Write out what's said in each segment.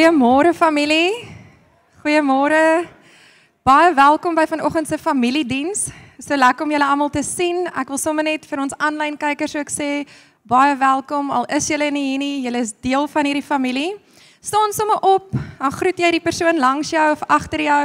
Goeiemôre familie. Goeiemôre. Baie welkom by vanoggend se familiediens. So lekker om julle almal te sien. Ek wil sommer net vir ons aanlyn kykers ook sê baie welkom. Al is julle nie hier nie, julle is deel van hierdie familie. Staan sommer op. Dan groet jy die persoon langs jou of agter jou.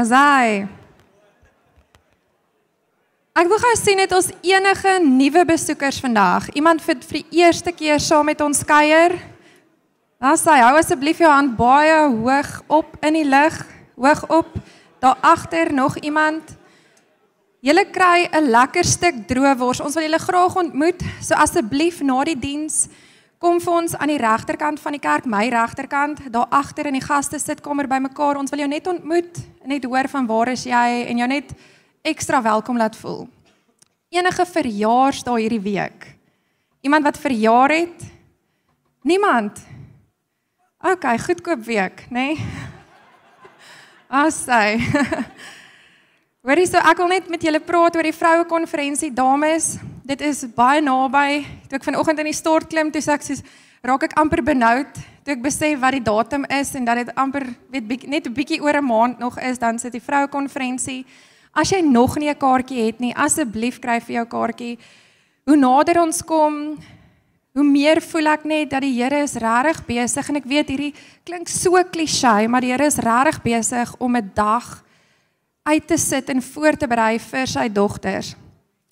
Asai. Ek wil gou sien het ons enige nuwe besoekers vandag. Iemand vir vir die eerste keer saam met ons kuier. Asai, hou asseblief jou hand baie hoog op in die lug, hoog op. Daar agter nog iemand. Julle kry 'n lekker stuk droewors. Ons wil julle graag ontmoet. So asseblief na die diens kom vir ons aan die regterkant van die kerk, my regterkant, daar agter in die gaste sitkamer bymekaar. Ons wil jou net ontmoet, net hoor van waar is jy en jou net ekstra welkom laat voel. Enige verjaarsdag daar hierdie week. Iemand wat verjaar het? Niemand. OK, goedkoop week, nê? Nee? Assai. Hoorie so ek wil net met julle praat oor die vroue konferensie dames dit is baie naby. Toe ek vanoggend in die stort klim, toe sê ek soos raak ek amper benoud toe ek besef wat die datum is en dat dit amper weet biek, net 'n bietjie oor 'n maand nog is, dan sit die vroue konferensie. As jy nog nie 'n kaartjie het nie, asseblief kry vir jou kaartjie. Hoe nader ons kom, hoe meer voel ek net dat die Here is regtig besig en ek weet hierdie klink so klisjé, maar die Here is regtig besig om 'n dag uit te sit en voor te berei vir sy dogters.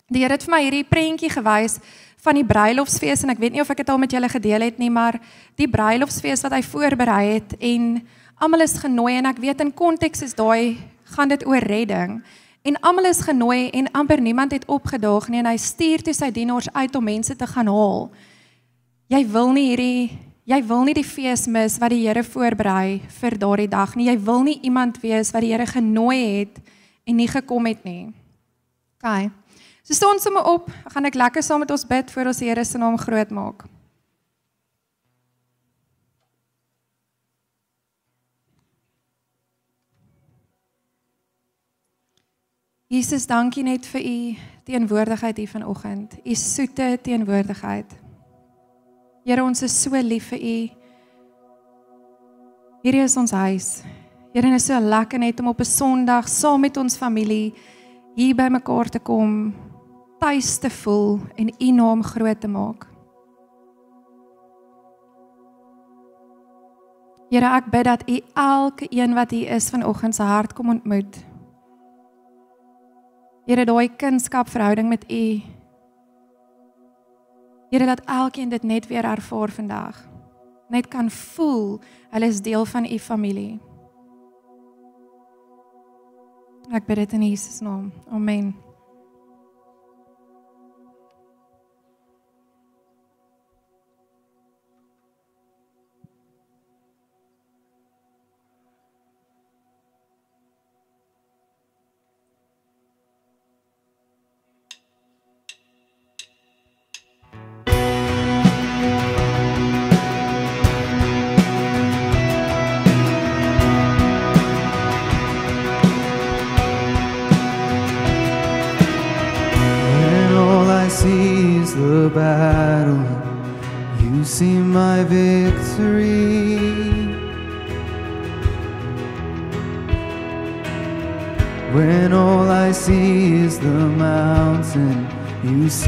Die Here het vir my hierdie prentjie gewys van die bruilofsfees en ek weet nie of ek dit al met julle gedeel het nie, maar die bruilofsfees wat hy voorberei het en almal is genooi en ek weet in konteks is daai gaan dit oor redding. En almal is genooi en amper niemand het opgedaag nie en hy stuur toe sy dienaars uit om mense te gaan haal. Jy wil nie hierdie jy wil nie die fees mis wat die Here voorberei vir daardie dag nie. Jy wil nie iemand wees wat die Here genooi het en nie gekom het nie. OK. So staan sommer op, gaan ek lekker saam met ons bid voor ons Here se naam groot maak. Jesus, dankie net vir u teenwoordigheid hier vanoggend. U soete teenwoordigheid. Here, ons is so lief vir u. Hierdie is ons huis. Here, dit is so lekker net om op 'n Sondag saam met ons familie hier by mekaar te kom tuis te voel en u naam groot te maak. Here, ek bid dat u elke een wat hier is vanoggend se hart kom ontmoet. Here, daai kunskapverhouding met u. Here, dat elkeen dit net weer ervaar vandag. Net kan voel hulle is deel van u familie. Ek bid dit in Jesus naam. Amen.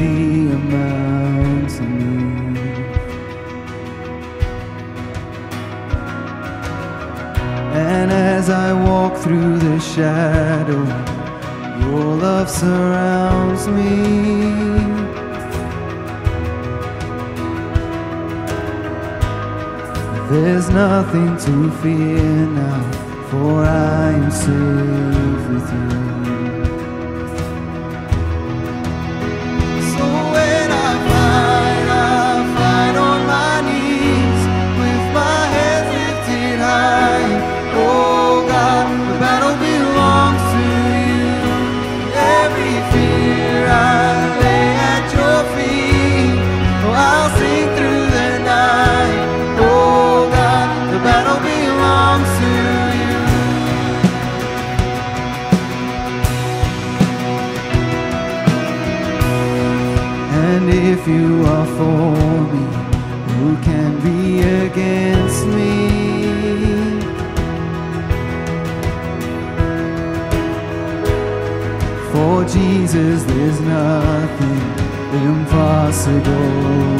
see a mountain move And as I walk through the shadow Your love surrounds me There's nothing to fear now, for I am safe with you. If you are for me, who can be against me? For Jesus, there's nothing impossible.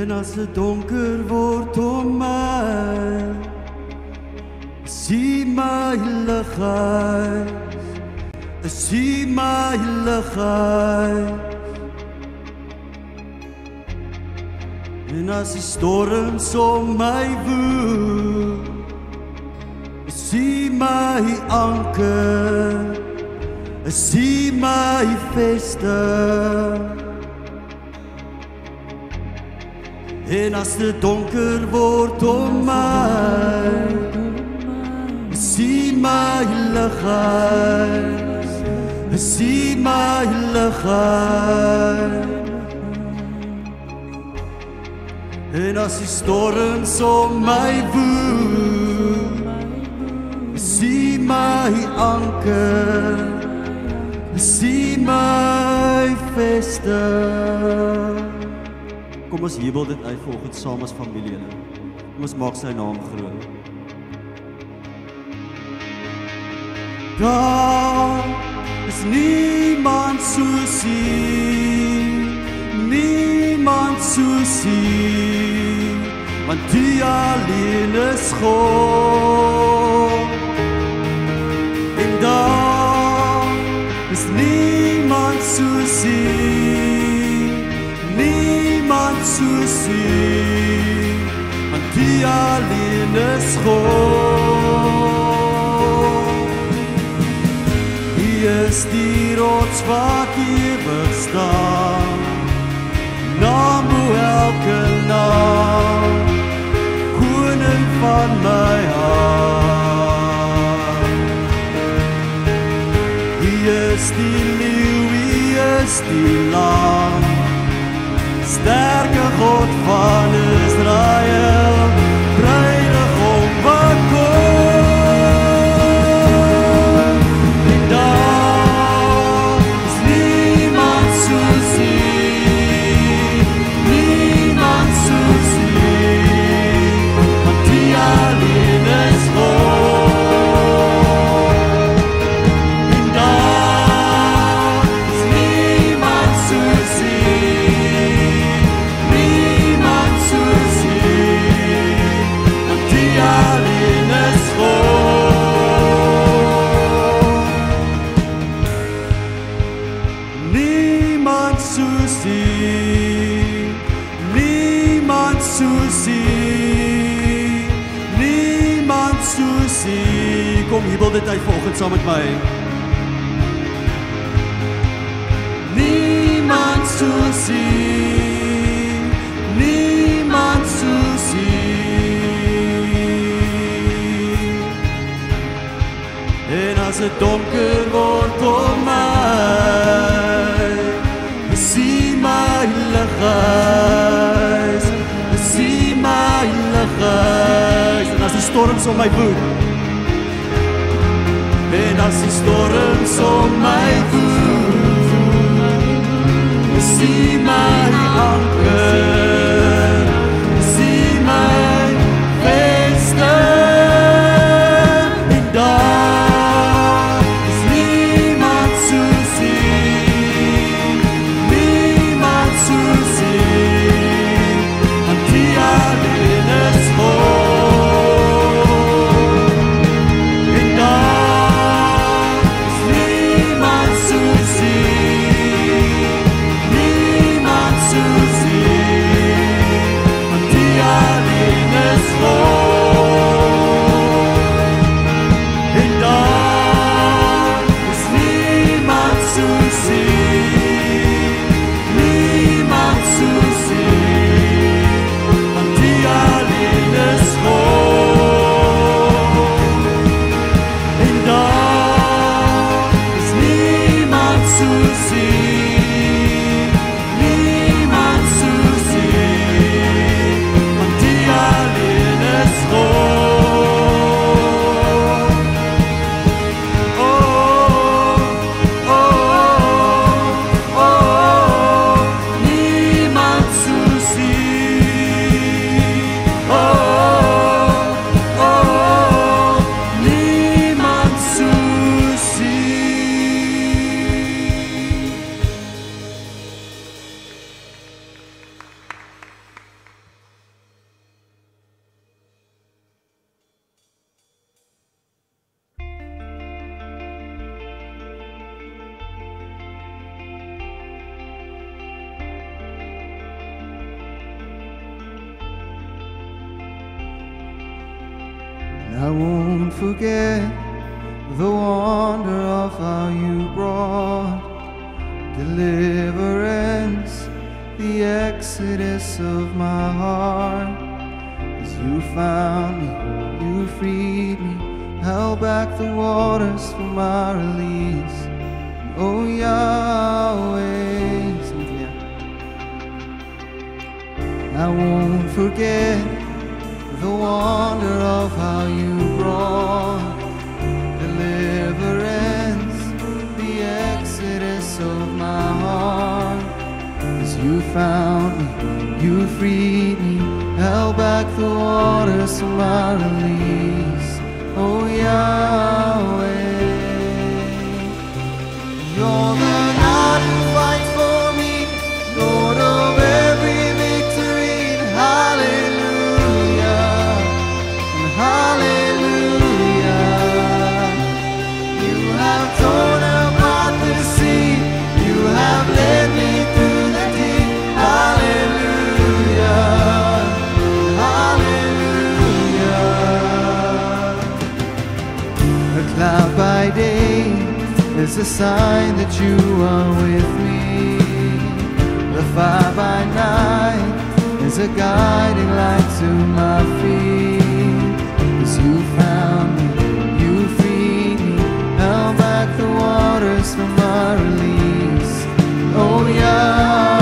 En as dit donker word om my sien my ligheid sien my ligheid En as die storms om my woel sien my anker. Sien my vesting Enaste donker word om my Sien my ligheid Sien my ligheid En as die storms om my woel, sien my anker, sien my vesting. Kom ons jubel dit uit vanoggend saam as familielede. Kom ons maak sy naam groot. Daar is niemand soos U. Niemand soos U. Want U alleen is God. En daar sien, want die alleen is God. Hy is die rots wat ewig staan, naam bo elke naam, koning van my hart. Hy is die leeuw, hy is die lam, sterke God van Israel, soos U, niemand soos U. Kom jubel dit uit vanoggend saam met my. Niemand soos U, niemand soos U. En as dit donker word om my, sien my lighuis, lighuis. En as die storms om my woed, en as die storms om my woed, sien my anker, you found me, you freed me, held back the waters of my release. Oh Yahweh, you're is a sign that you are with me. The fire by night is a guiding light to my feet. Cause you found me, you feed me, held back the waters from my release. Oh yeah.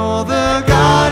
you're the God.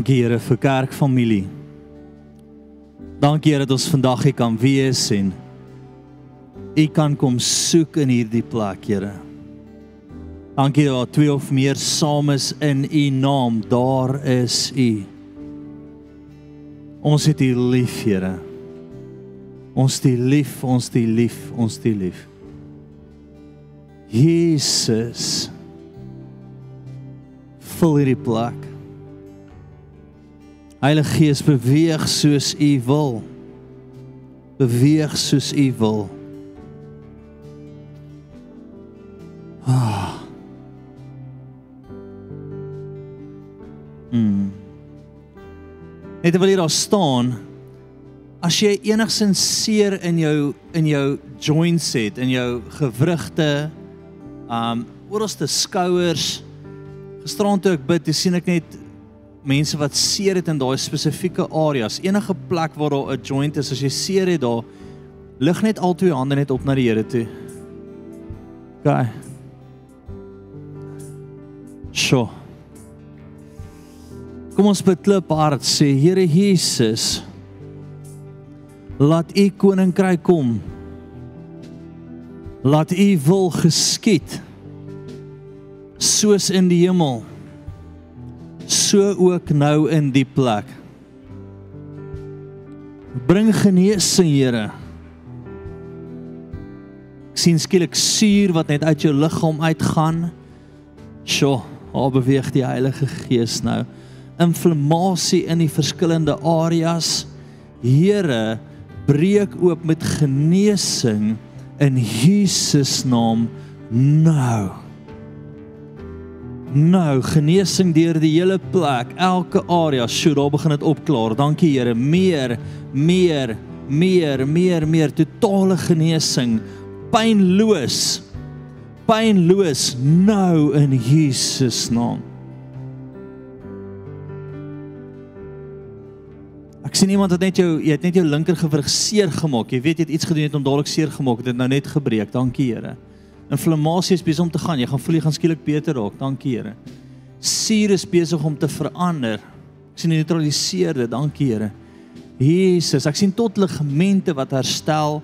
Dankie Here vir kerkfamilie. Dankie Here dat ons vandag hier kan wees en U kan kom soek in hierdie plek, Here. Dankie dat daar twee of meer saam is in U naam, daar is U. Ons het U lief, Here. Ons het U lief, ons het U lief, ons het U lief. Jesus. Vul hierdie plek. Heilige Gees beweeg soos U wil. Beweeg soos U wil. Ah. Mm. Net terwyl jy daar staan, as jy enigsins seer in jou in jou joints het, in jou gewrigte, um oralste skouers, gisterand toe ek bid, toe sien ek net mense wat seer het in daai spesifieke areas. Enige plek waar daar 'n joint is, as jy seer het daar, lig net al twee hande net op na die Here toe. OK. Sjoe. Kom ons beklip hart sê Here Jesus laat u koninkryk kom. Laat u wil geskied soos in die hemel so ook nou in die plek. Bring genesing, Here. Ek sien skielik suur wat net uit jou liggaam uitgaan. Sjoe, hoe beweeg die Heilige Gees nou? Inflammasie in die verskillende areas. Here, breek oop met genesing in Jesus naam nou. Nou, genesing deur die hele plek, elke area, sjoe, daar begin dit opklaar. Dankie Here, meer, meer, meer, meer, meer totale genesing, pynloos. Pynloos nou in Jesus naam. Ek sien iemand het net jou, jy het net jou linker gewrig seer gemaak. Jy weet jy het iets gedoen het om dadelik seer gemaak. Dit het nou net gebreek. Dankie Here. Inflammasie is besig om te gaan. Jy gaan voel jy gaan skielik beter raak. Dankie Here. Suur is besig om te verander. Ek sien neutraliseer dit. Dankie Here. Jesus, ek sien tot ligamente wat herstel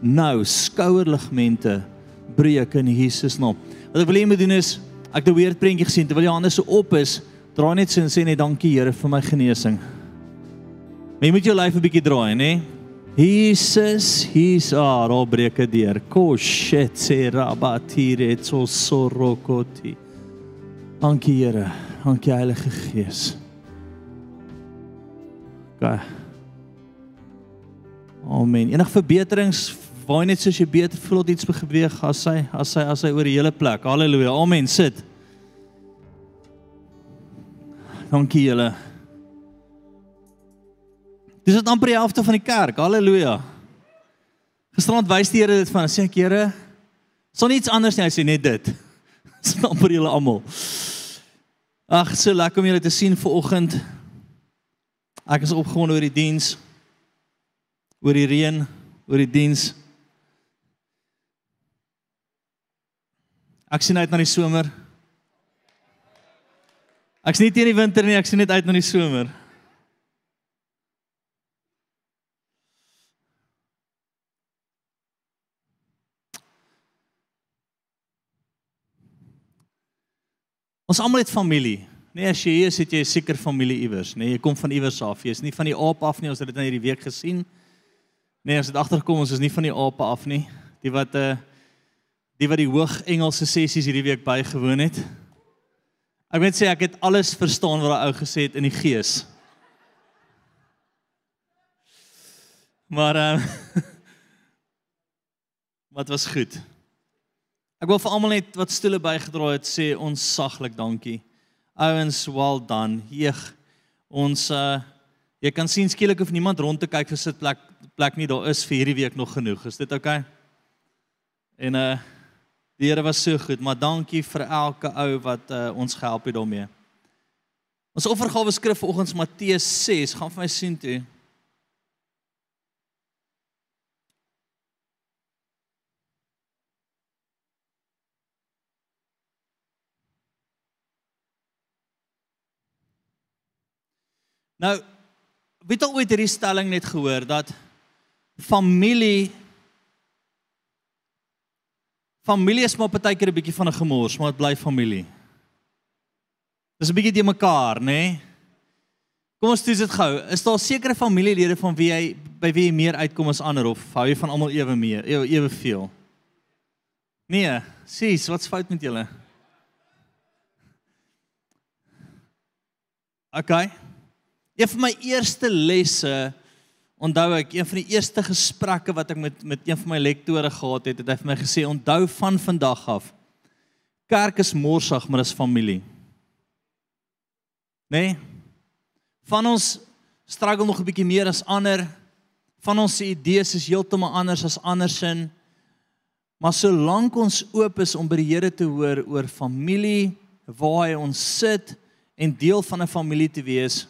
nou, skouerligamente breek in Jesus naam. Wat ek wil hê jy moet doen is ek het 'n weer prentjie gesien terwyl jy hande so op is, draai net so en sê net dankie Here vir my genesing. Maar jy moet jou lyf 'n bietjie draai? Nee? Jesus, his ah, ro breke deur. Ko shit se rabatire tso sorokoti. Dankie Here. Dankie Heilige Gees. Ga. Amen. Enige verbeterings waar net soos jy beter voel dat iets beweeg as hy as hy as hy oor die hele plek. Halleluja. Amen. Sit. Dankie julle. Dis dit amper die helfte van die kerk. Halleluja. Gisterand wys die Here dit van sê ek Here, son iets anders nie, hy sê net dit. Dis amper julle almal. Ag, so lekker om julle te sien ver oggend. Ek is opgewonde oor die diens. Oor die reën, oor die diens. Ek sien uit na die somer. Ek's nie teen die winter nie, ek sien net uit na die somer. Ons almal het familie. Nee, as jy hier is, het jy seker familie iewers, nee, jy kom van iewers af. Jy is nie van die aap af nie, ons het dit nou hierdie week gesien. Nee, ons het agtergekom ons is nie van die ape af nie. Die wat uh die wat die hoog Engelse sessies hierdie week bygewoon het. Ek moet sê ek het alles verstaan wat daai ou gesê het in die gees. Maar uh wat was goed. Ek wil vir almal net wat stoele bygedra het sê ons saglik dankie. Ouens, well done. Jeeg. Ons uh jy kan sien skielik of niemand rond te kyk vir sitplek plek nie daar is vir hierdie week nog genoeg. Is dit oukei? Okay? En uh die Here was so goed, maar dankie vir elke ou wat uh ons gehelp het daarmee. Ons offergawe skrif vanoggends Matteus 6, gaan vir my sien toe. Nou, weet al ooit hierdie stelling net gehoor dat familie familie is maar partykeer 'n bietjie van 'n gemors, maar dit bly familie. Dis 'n bietjie te mekaar, nê? Nee? Kom ons doen dit gou. Is daar sekere familielede van wie jy by wie jy meer uitkom as ander of hou jy van almal ewe meer, ewe, ewe veel? Nee, sies, wat's fout met julle? Okay. Een van my eerste lesse onthou ek, een van die eerste gesprekke wat ek met met een van my lektore gehad het, het hy vir my gesê onthou van vandag af. Kerk is morsig, maar dis familie. Né? Nee? Van ons struggle nog 'n bietjie meer as ander. Van ons idees is heeltemal anders as ander sin. Maar solank ons oop is om by die Here te hoor oor familie, waar hy ons sit en deel van 'n familie te wees,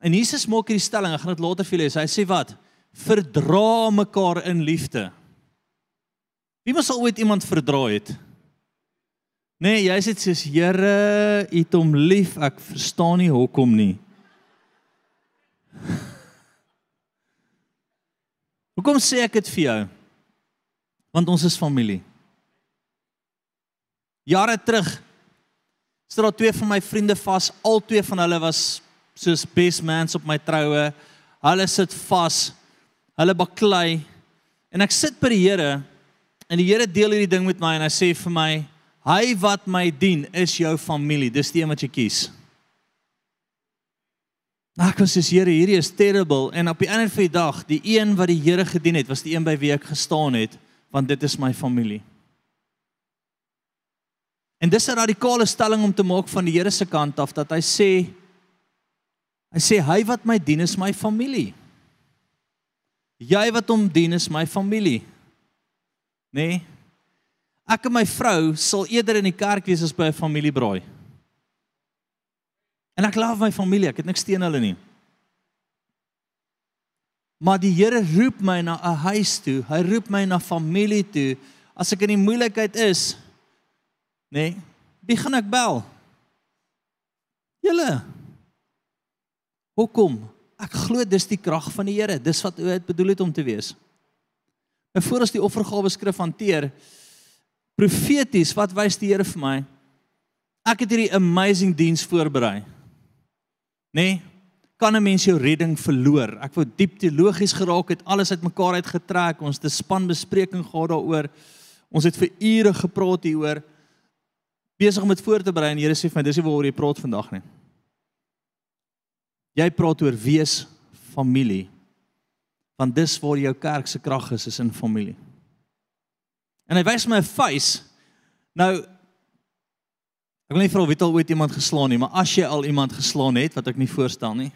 En Jesus maak hierdie stelling, ek gaan dit later vir julle sê. Hy sê wat? Verdra mekaar in liefde. Wie mos al ooit iemand verdra het? Nee, jy sê soos Here, U het hom lief. Ek verstaan nie hoekom nie. Hoekom sê ek dit vir jou? Want ons is familie. Jare terug staan daar twee van my vriende vas. Al twee van hulle was soos best mans op my troue. Hulle sit vas. Hulle baklei. En ek sit by die Here en die Here deel hierdie ding met my en hy sê vir my: "Hy wat my dien is jou familie. Dis die een wat jy kies." Ek was sê Here, hierdie is terrible en op die einde van die dag, die een wat die Here gedien het, was die een by wie ek gestaan het, want dit is my familie. En dis 'n radikale stelling om te maak van die Here se kant af dat hy sê Hy sê hy wat my dien is my familie. Jy wat hom dien is my familie. Nê? Nee? Ek en my vrou sal eerder in die kerk wees as by 'n familiebraai. En ek lief my familie, ek het niks teen hulle nie. Maar die Here roep my na 'n huis toe. Hy roep my na familie toe. As ek in die moeilikheid is, nê? Nee, wie gaan ek bel? Julle. Hoekom? Ek glo dis die krag van die Here. Dis wat dit bedoel het om te wees. En voor ons die offergawe skrif hanteer, profeties, wat wys die Here vir my? Ek het hierdie amazing diens voorberei. Nê? Nee, kan 'n mens jou redding verloor? Ek wou diep teologies geraak het, alles uitmekaar uitgetrek. Ons het 'n spanbespreking gehad daaroor. Ons het vir ure gepraat hieroor besig om dit voor te berei en die Here sê vir my dis nie waaroor jy praat vandag nie. Jy praat oor wees familie. Want dis waar jou kerk se krag is, is in familie. En hy wys my 'n face. Nou ek wil nie vra wie al ooit iemand geslaan nie, maar as jy al iemand geslaan het wat ek nie voorstel nie.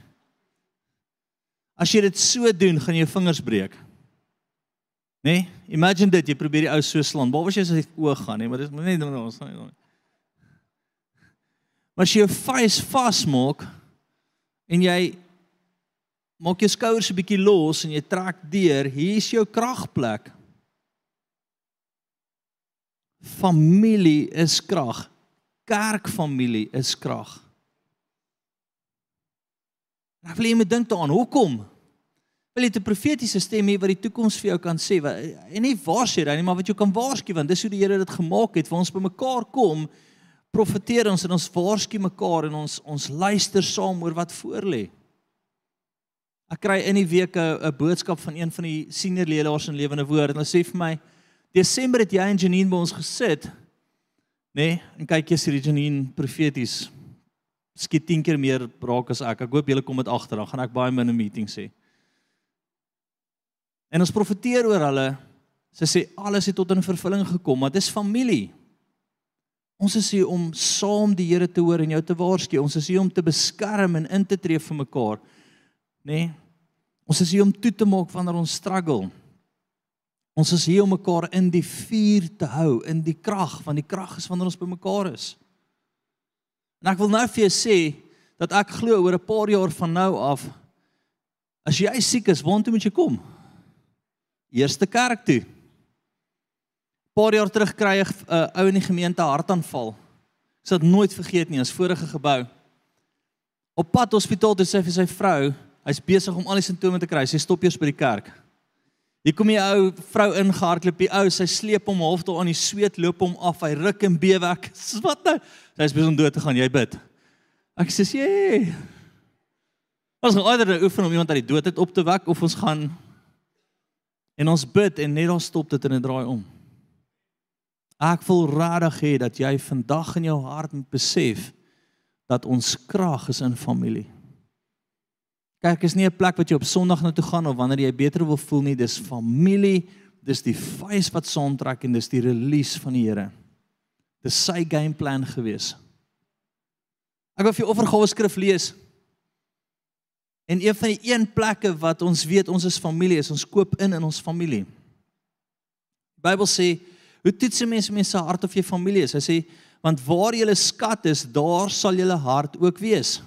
As jy dit so doen, gaan jou vingers breek. Né? Nee? Imagine dit, jy probeer die ou so slaan. Waar was jy as hy oog gaan, nee, maar dis net ons. Maar as jy jou vuis vasmaak en jy maak jou skouers 'n bietjie los en jy trek deur, hier is jou kragplek. Familie is krag. Kerkfamilie is krag. En ek wil jy moet dink daaraan, hoekom? Wil jy 'n profetiese stem hê wat die toekoms vir jou kan sê? En nie waar sê hy nie, maar wat jy kan waarsku want dis hoe die Here dit gemaak het vir ons bymekaar kom. Profeteer ons en ons waarsku mekaar en ons ons luister saam oor wat voorlê. Ek kry in die week 'n boodskap van een van die senior leerders in Lewende Woord en hulle sê vir my Desember het jy en Janine by ons gesit. Nê? Nee, en kyk jy sien Janine profeties skiet 10 keer meer raak as ek. Ek hoop julle kom dit agter, dan gaan ek baie min 'n meeting sê. En ons profeteer oor hulle. Sy sê alles het tot 'n vervulling gekom, maar dis familie. Ons is hier om saam die Here te hoor en jou te waarsku. Ons is hier om te beskerm en in te tree vir mekaar. Nê? Nee? Ons is hier om toe te maak wanneer ons struggle. Ons is hier om mekaar in die vuur te hou, in die krag, want die krag is wanneer ons by mekaar is. En ek wil nou vir jou sê dat ek glo oor 'n paar jaar van nou af as jy siek is, waartoe moet jy kom? Eerste kerk toe. Paar jaar terug kry 'n uh, ou in die gemeente hartaanval. Ek sal dit nooit vergeet nie, ons vorige gebou. Op pad hospitaal toe sê vir sy vrou, hy's besig om al die simptome te kry. Sy stop eers by die kerk. Hier kom die ou vrou ingehardloop, die ou, sy sleep hom half tot aan die sweet loop hom af. Hy ruk en bewe ek. Wat nou? Sy is besig om dood te gaan. Jy bid. Ek sê, "Jee." Ons gaan eerder oefen om iemand uit die dood uit op te wek of ons gaan en ons bid en net dan stop dit en dit draai om. Ek voel regtig hê dat jy vandag in jou hart moet besef dat ons krag is in familie. Kerk is nie 'n plek wat jy op Sondag na toe gaan of wanneer jy beter wil voel nie, dis familie, dis die fees wat saamtrek en dis die release van die Here. Dis sy game plan gewees. Ek wil vir offergawe skrif lees. En een van die een plekke wat ons weet ons is familie is, ons koop in in ons familie. Die Bybel sê, hoe toets 'n mens mense hart of jy familie is? Hy sê, want waar 'n skat is, daar sal jou hart ook wees.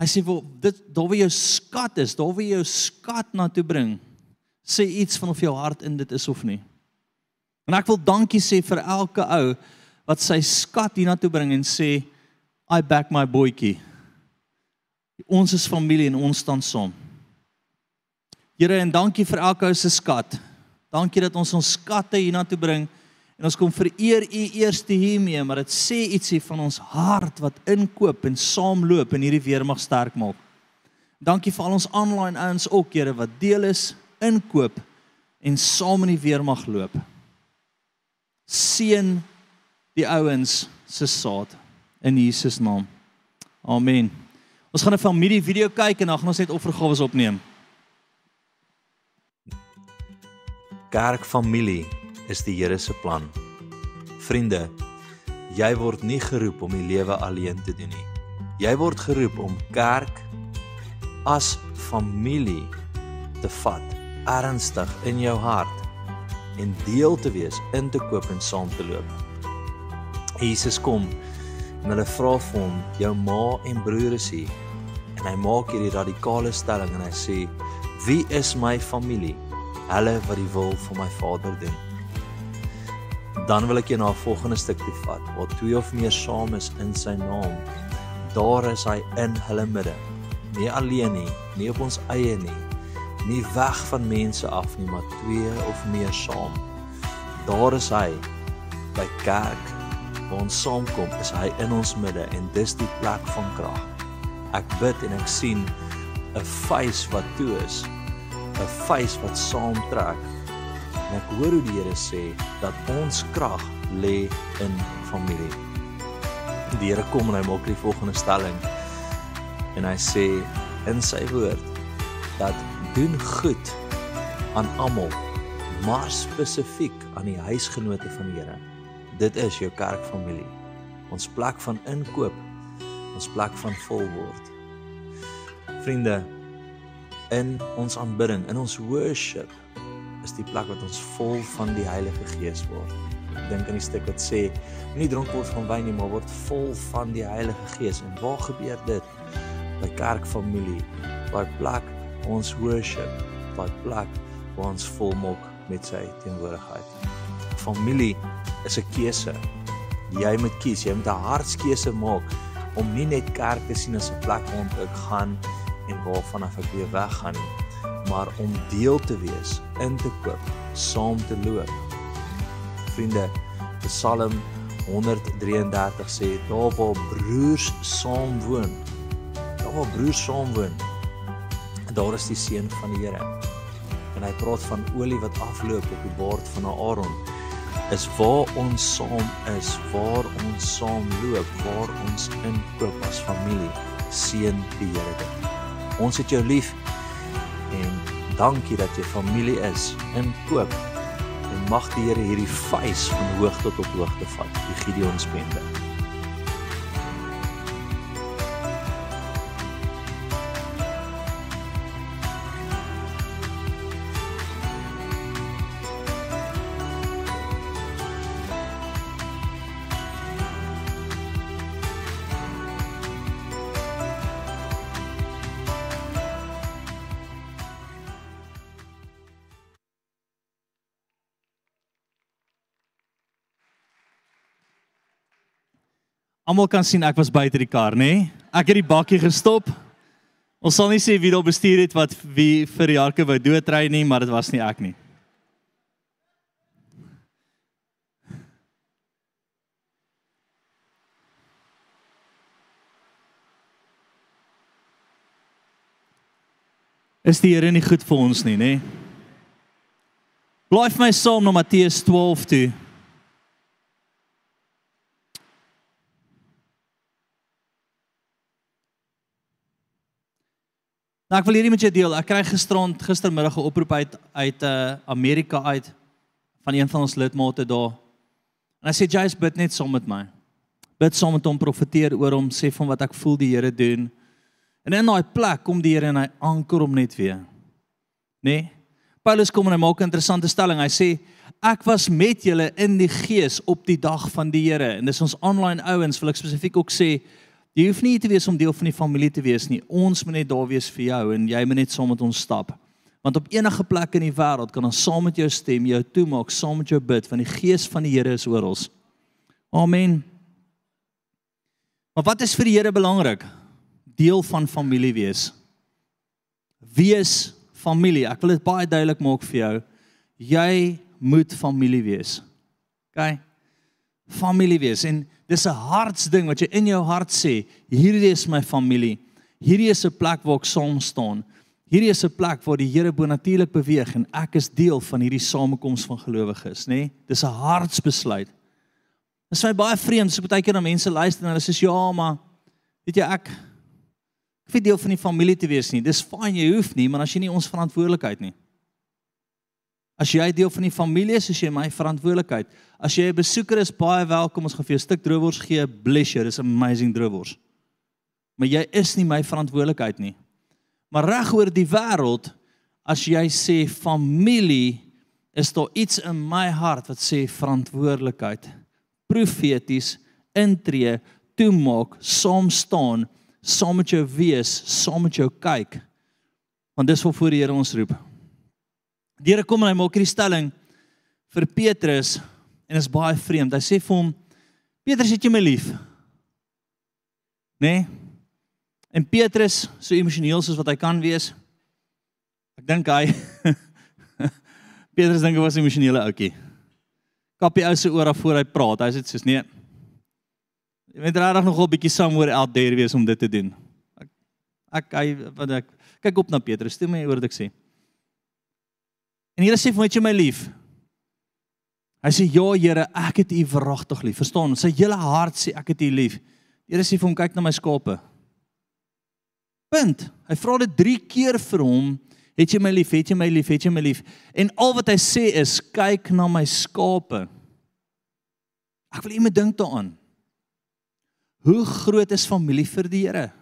Hy sê wel dit daar waar jou skat is, daar waar jou skat na toe bring, sê iets van of jou hart in dit is of nie. En ek wil dankie sê vir elke ou wat sy skat hiernatoe bring en sê I back my boytjie. Ons is familie en ons staan saam. Here en dankie vir elke ou se skat. Dankie dat ons ons skatte hiernatoe bring. En ons kom vereer U eerste hiermee, maar dit sê ietsie van ons hart wat inkoop en saamloop en hierdie weer mag sterk maak. Dankie vir al ons online ouens ook, Here, wat deel is, inkoop en saam in die weer mag loop. Seën die ouens se saad in Jesus naam. Amen. Ons gaan 'n familie video kyk en dan gaan ons net offergawe opneem. Kerkfamilie is die Here se plan. Vriende, jy word nie geroep om die lewe alleen te doen nie. Jy word geroep om kerk as familie te vat, ernstig in jou hart en deel te wees, in te koop en saam te loop. Jesus kom en hulle vra vir hom, jou ma en broer is hier. En hy maak hierdie radikale stelling en hy sê, "Wie is my familie? Hulle wat die wil van my Vader doen." dan wil ek jou na 'n volgende stuk toe vat waar twee of meer saam is in sy naam. Daar is hy in hulle midde. Nie alleen nie, nie op ons eie nie. Nie weg van mense af nie, maar twee of meer saam. Daar is hy by kerk waar ons saamkom, is hy in ons midde en dis die plek van krag. Ek bid en ek sien 'n face wat toe is. 'n face wat saamtrek En ek hoor hoe die Here sê dat ons krag lê in familie. Die Here kom en hy maak die volgende stelling. En hy sê in sy woord dat doen goed aan almal, maar spesifiek aan die huisgenote van die Here. Dit is jou kerkfamilie. Ons plek van inkoop, ons plek van vol word. Vriende, in ons aanbidding, in ons worship is die plek wat ons vol van die Heilige Gees word. Ek dink aan die stuk wat sê moenie dronk word van wyn nie, maar word vol van die Heilige Gees. En waar gebeur dit? By kerkfamilie, by plek ons worship, by plek waar ons volmaak met sy teenwoordigheid. Familie is 'n keuse. Jy moet kies, jy moet 'n hartskeuse maak om nie net kerk te sien as 'n plek waar ek gaan en waarvan af ek weer weggaan nie, maar om deel te wees, in te koop, saam te loop. Vriende, Psalm 133 sê daar waar broers saam woon, daar waar broers saam woon, daar is die seën van die Here. En hy praat van olie wat afloop op die baard van Aaron is waar ons saam is, waar ons saam loop, waar ons inkoop as familie. Seën die Here dit. Ons het jou lief en dankie dat jy familie is. Inkoop en mag die Here hierdie vuis van hoog tot op hoogte vat. Die Gideon spende. Almal kan sien ek was buite die kar, nê? Nee? Ek het die bakkie gestop. Ons sal nie sê wie daar bestuur het wat wie vir Jarke wou doodry nie, maar dit was nie ek nie. Is die Here nie goed vir ons nie, nê? Nee? Blaai vir my saam na Matteus 12 toe. Nou ek wil hierdie met jou deel. Ek kry gisterond gistermiddag 'n oproep uit uit uh Amerika uit van een van ons lidmate daar. En hy sê Jy's bid net saam met my. Bid saam met hom, profeteer oor hom, sê van wat ek voel die Here doen. En in daai plek kom die Here en hy anker hom net weer. Nê? Nee? Paulus kom en hy maak 'n interessante stelling. Hy sê ek was met julle in die gees op die dag van die Here. En dis ons online ouens wil ek spesifiek ook sê Jy hoef nie te wees om deel van die familie te wees nie. Ons moet net daar wees vir jou en jy moet net saam met ons stap. Want op enige plek in die wêreld kan ons saam met jou stem, jou toemaak, saam met jou bid, want die gees van die Here is oor ons. Amen. Maar wat is vir die Here belangrik? Deel van familie wees. Wees familie. Ek wil dit baie duidelik maak vir jou. Jy moet familie wees. OK? Familie wees en Dis 'n hartsding wat jy in jou hart sê, hierdie is my familie. Hierdie is 'n plek waar ek saam staan. Hierdie is 'n plek waar die Here bonatuurlik beweeg en ek is deel van hierdie samekoms van gelowiges, nê? Nee? Dis 'n hartsbesluit. Dit is my baie vreemd, so baie keer na mense luister en hulle sê ja, maar weet jy ek ek wil deel van die familie te wees nie. Dis fyn jy hoef nie, maar as jy nie ons verantwoordelikheid nie. As jy deel van die familie is, is jy my verantwoordelikheid. As jy 'n besoeker is, baie welkom. Ons gaan vir jou 'n stuk droewors gee. Bless you. Dis amazing droewors. Maar jy is nie my verantwoordelikheid nie. Maar reg oor die wêreld, as jy sê familie, is daar iets in my hart wat sê verantwoordelikheid. Profeties intree, toemaak, saam staan, saam met jou wees, saam met jou kyk. Want dis wat voor die Here ons roep. Die Here kom en hy maak hierdie stelling vir Petrus en is baie vreemd. Hy sê vir hom: "Petrus, het jy my lief?" Nee? En Petrus, so emosioneel soos wat hy kan wees, ek dink hy Petrus dink hy was 'n emosionele ouetjie. Kappie ou se oor af voor hy praat. Hy sê soos nee. Jy moet regtig nogal 'n bietjie somewhere out there wees om dit te doen. Ek ek hy wat ek kyk op na Petrus, stem my oor wat ek sê. En Here sê vir my, "Het jy my lief?" Hy sê, "Ja, Here, ek het U verragtig lief." Verstaan? Sy hele hart sê ek het U lief. Die Here sê vir hom, "Kyk na my skape." Punt. Hy vra dit 3 keer vir hom, "Het jy my lief? Het jy my lief? Het jy my lief?" En al wat hy sê is, "Kyk na my skape." Ek wil iemand dink daaraan. Hoe groot is familie vir die Here?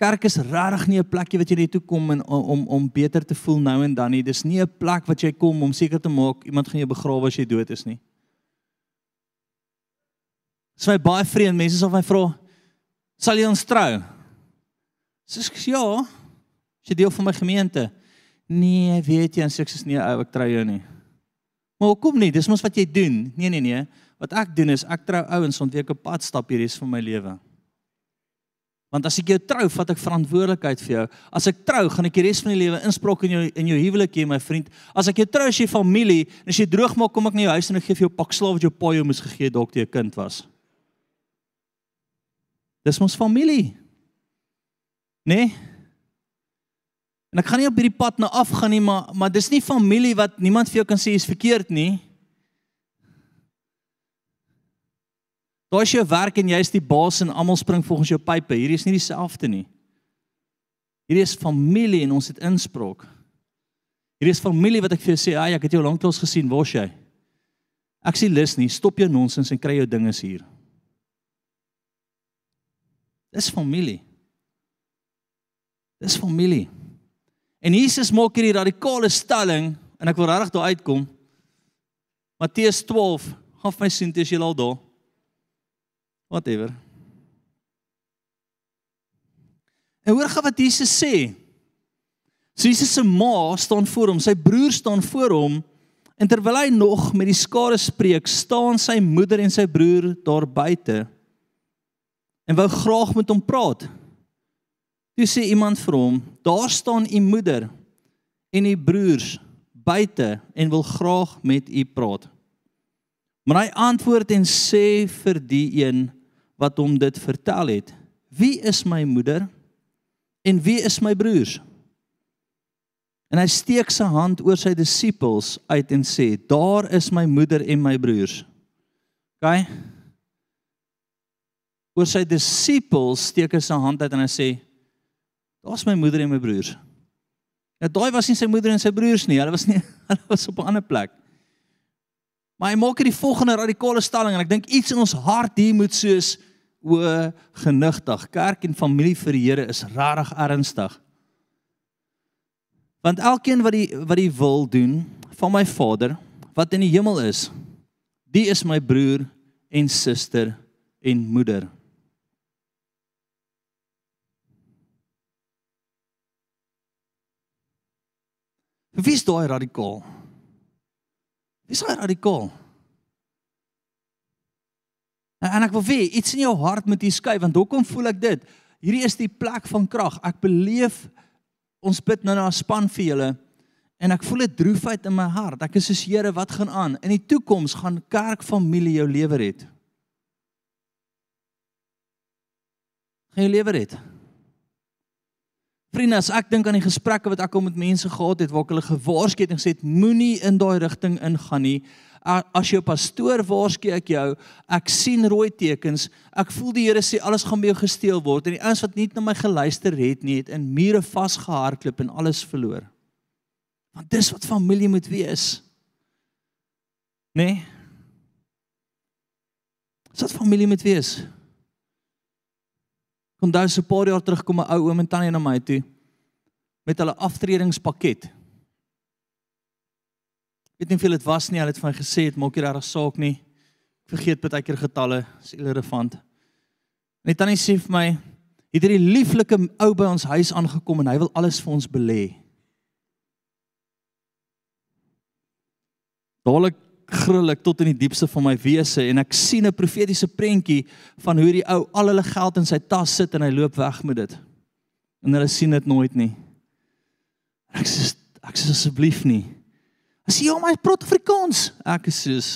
Kerk is regtig nie 'n plekie wat jy net toe kom en om om, om beter te voel nou en dan nie. Dis nie 'n plek wat jy kom om seker te maak iemand gaan jou begrawe as jy dood is nie. Dit is my baie vreemd mense sal my vra sal jy ons trou? Dis ja. Is jy deel van my gemeente? Nee, weet jy, en sê ek is nie ou ek trou jou nie. Maar hoekom nie? Dis mos wat jy doen. Nee nee nee. Wat ek doen is ek trou ouens want ek 'n pad stap hierdie is vir my lewe. Want as ek jou trou, vat ek verantwoordelikheid vir jou. As ek trou, gaan ek die res van die lewe insprok in jou in jou huwelik hê, my vriend. As ek jou trou as jy familie, en as jy droog maak, kom ek na jou huis en ek gee vir jou pak slaaf wat jou pa jou moes gegee het dalk toe jy 'n kind was. Dis ons familie. Nee. En ek gaan nie op hierdie pad na af gaan nie, maar maar dis nie familie wat niemand vir jou kan sê is verkeerd nie. Daar is jou werk en jy is die baas en almal spring volgens jou pype. Hierdie is nie dieselfde nie. Hierdie is familie en ons het inspraak. Hierdie is familie wat ek vir jou sê, "Ag, ek het jou lanklaas gesien, waar's jy?" Ek sê lus nie, stop jou nonsens en kry jou dinges hier. Dis familie. Dis familie. En Jesus maak hierdie radikale stelling en ek wil regtig daar uitkom. Matteus 12, gaan vir my sien, dis jy al daar whatever. En hoor gou wat Jesus sê. So Jesus se ma staan voor hom, sy broer staan voor hom en terwyl hy nog met die skare spreek, staan sy moeder en sy broer daar buite en wou graag met hom praat. Toe sê iemand vir hom: "Daar staan u moeder en u broers buite en wil graag met u praat." Maar hy antwoord en sê vir die een wat hom dit vertel het. Wie is my moeder en wie is my broers? En hy steek sy hand oor sy disippels uit en sê: "Daar is my moeder en my broers." OK? Oor sy disippels steek hy sy hand uit en hy sê: "Daar's my moeder en my broers." Ja, daai was nie sy moeder en sy broers nie. Hulle was nie hulle was op 'n ander plek. Maar hy maak hier die volgende radikale stelling en ek dink iets in ons hart hier moet soos o genigtig. Kerk en familie vir die Here is regtig ernstig. Want elkeen wat die wat die wil doen van my Vader wat in die hemel is, die is my broer en suster en moeder. Wie is daai radikaal? Wie is daai radikaal? En ek wil weet iets in jou hart moet hier skuif want hoekom voel ek dit? Hierdie is die plek van krag. Ek beleef ons bid nou na 'n span vir julle en ek voel 'n droefheid in my hart. Ek is soos Here, wat gaan aan? In die toekoms gaan kerkfamilie jou lewer het. Gaan jou lewer het. Vriende, as ek dink aan die gesprekke wat ek al met mense gehad het waar ek hulle gewaarsku het en gesê het moenie in daai rigting ingaan nie as jou pastoor waarsku ek jou, ek sien rooi tekens. Ek voel die Here sê alles gaan by jou gesteel word en die ouens wat nie na my geluister het nie, het in mure vasgehardloop en alles verloor. Want dis wat familie moet wees. Né? Nee? Dis wat familie moet wees. Kom daar 'n paar jaar terug kom 'n ou oom en tannie na my toe met hulle aftredingspakket weet nie hoeveel dit was nie. Hulle het vir my gesê dit maak nie regtig saak nie. Ek vergeet baie keer getalle, is irrelevant. Net tannie sê vir my, het hierdie lieflike ou by ons huis aangekom en hy wil alles vir ons belê. Dadelik gril ek tot in die diepste van my wese en ek sien 'n profetiese prentjie van hoe die ou al hulle geld in sy tas sit en hy loop weg met dit. En hulle sien dit nooit nie. Ek sê ek sê asseblief nie. As jy hom uit praat Afrikaans, ek is soos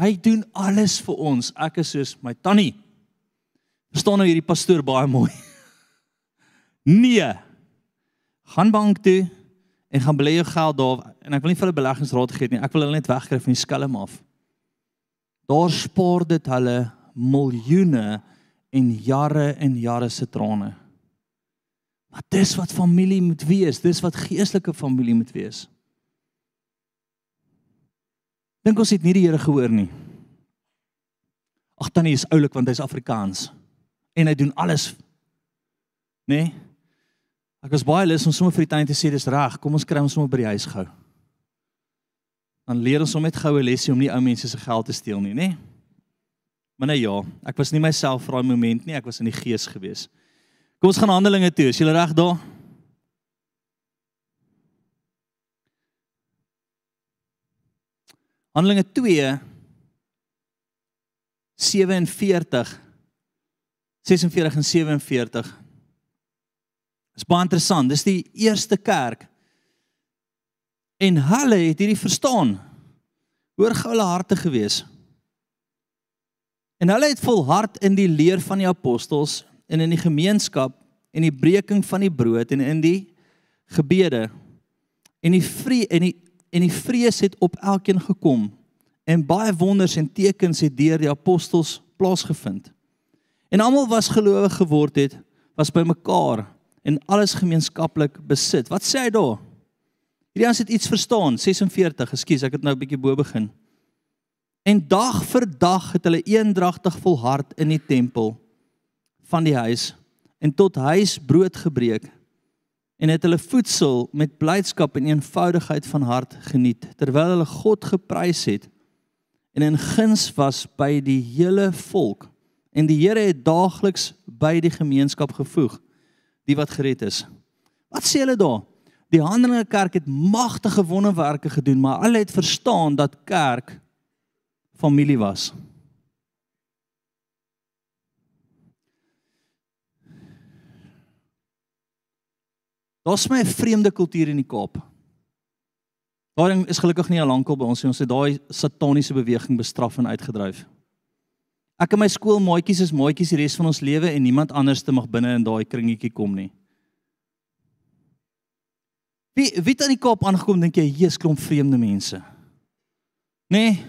Hy doen alles vir ons. Ek is soos my tannie. Verstaan nou hierdie pastoor baie mooi. Nee. Gaan bank toe en gaan belê jou geld daar en ek wil nie vir hulle beleggingsraad gee nie. Ek wil hulle net wegkry van die skelm af. Daar spaar dit hulle miljoene en jare en jare se trane. Maar dis wat familie moet wees, dis wat geestelike familie moet wees. Dink ons het nie die Here gehoor nie. Ag tannie is oulik want hy's Afrikaans. En hy doen alles. Nê? Nee? Ek was baie lus om sommer vir die tannie te sê dis reg, kom ons kry ons sommer by die huis gou. Dan leer ons om met goue lesie om nie ou mense se geld te steel nie, nê? Nee? Maar nee ja, ek was nie myself vir daai oomblik nie, ek was in die gees gewees. Kom ons gaan Handelinge toe. Is julle reg daar? Handelinge 2 47 46 en 47 Dis baie interessant. Dis die eerste kerk. En hulle het hierdie verstaan. Hoor gou hulle harte gewees. En hulle het volhard in die leer van die apostels en in die gemeenskap en die breking van die brood en in die gebede. En die vrede en die en die vrees het op elkeen gekom en baie wonders en tekens het deur die apostels plaasgevind. En almal was gelowig geword het, was bymekaar en alles gemeenskaplik besit. Wat sê hy daar? Hierdie ons het iets verstaan, 46, ekskuus, ek het nou 'n bietjie bo begin. En dag vir dag het hulle eendragtig volhard in die tempel van die huis en tot huis brood gebreek en het hulle voedsel met blydskap en eenvoudigheid van hart geniet terwyl hulle God geprys het en in guns was by die hele volk en die Here het daagliks by die gemeenskap gevoeg die wat gered is. Wat sê hulle daar? Die Handelinge kerk het magtige wonderwerke gedoen, maar hulle het verstaan dat kerk familie was. Daar's my 'n vreemde kultuur in die Kaap. Daai is gelukkig nie al lankal by ons nie. Ons het daai sataniese beweging bestraf en uitgedryf. Ek en my skoolmaatjies is maatjies die res van ons lewe en niemand anders te mag binne in daai kringetjie kom nie. Wie wie het aan die Kaap aangekom dink jy, Jesus klomp vreemde mense? Nee.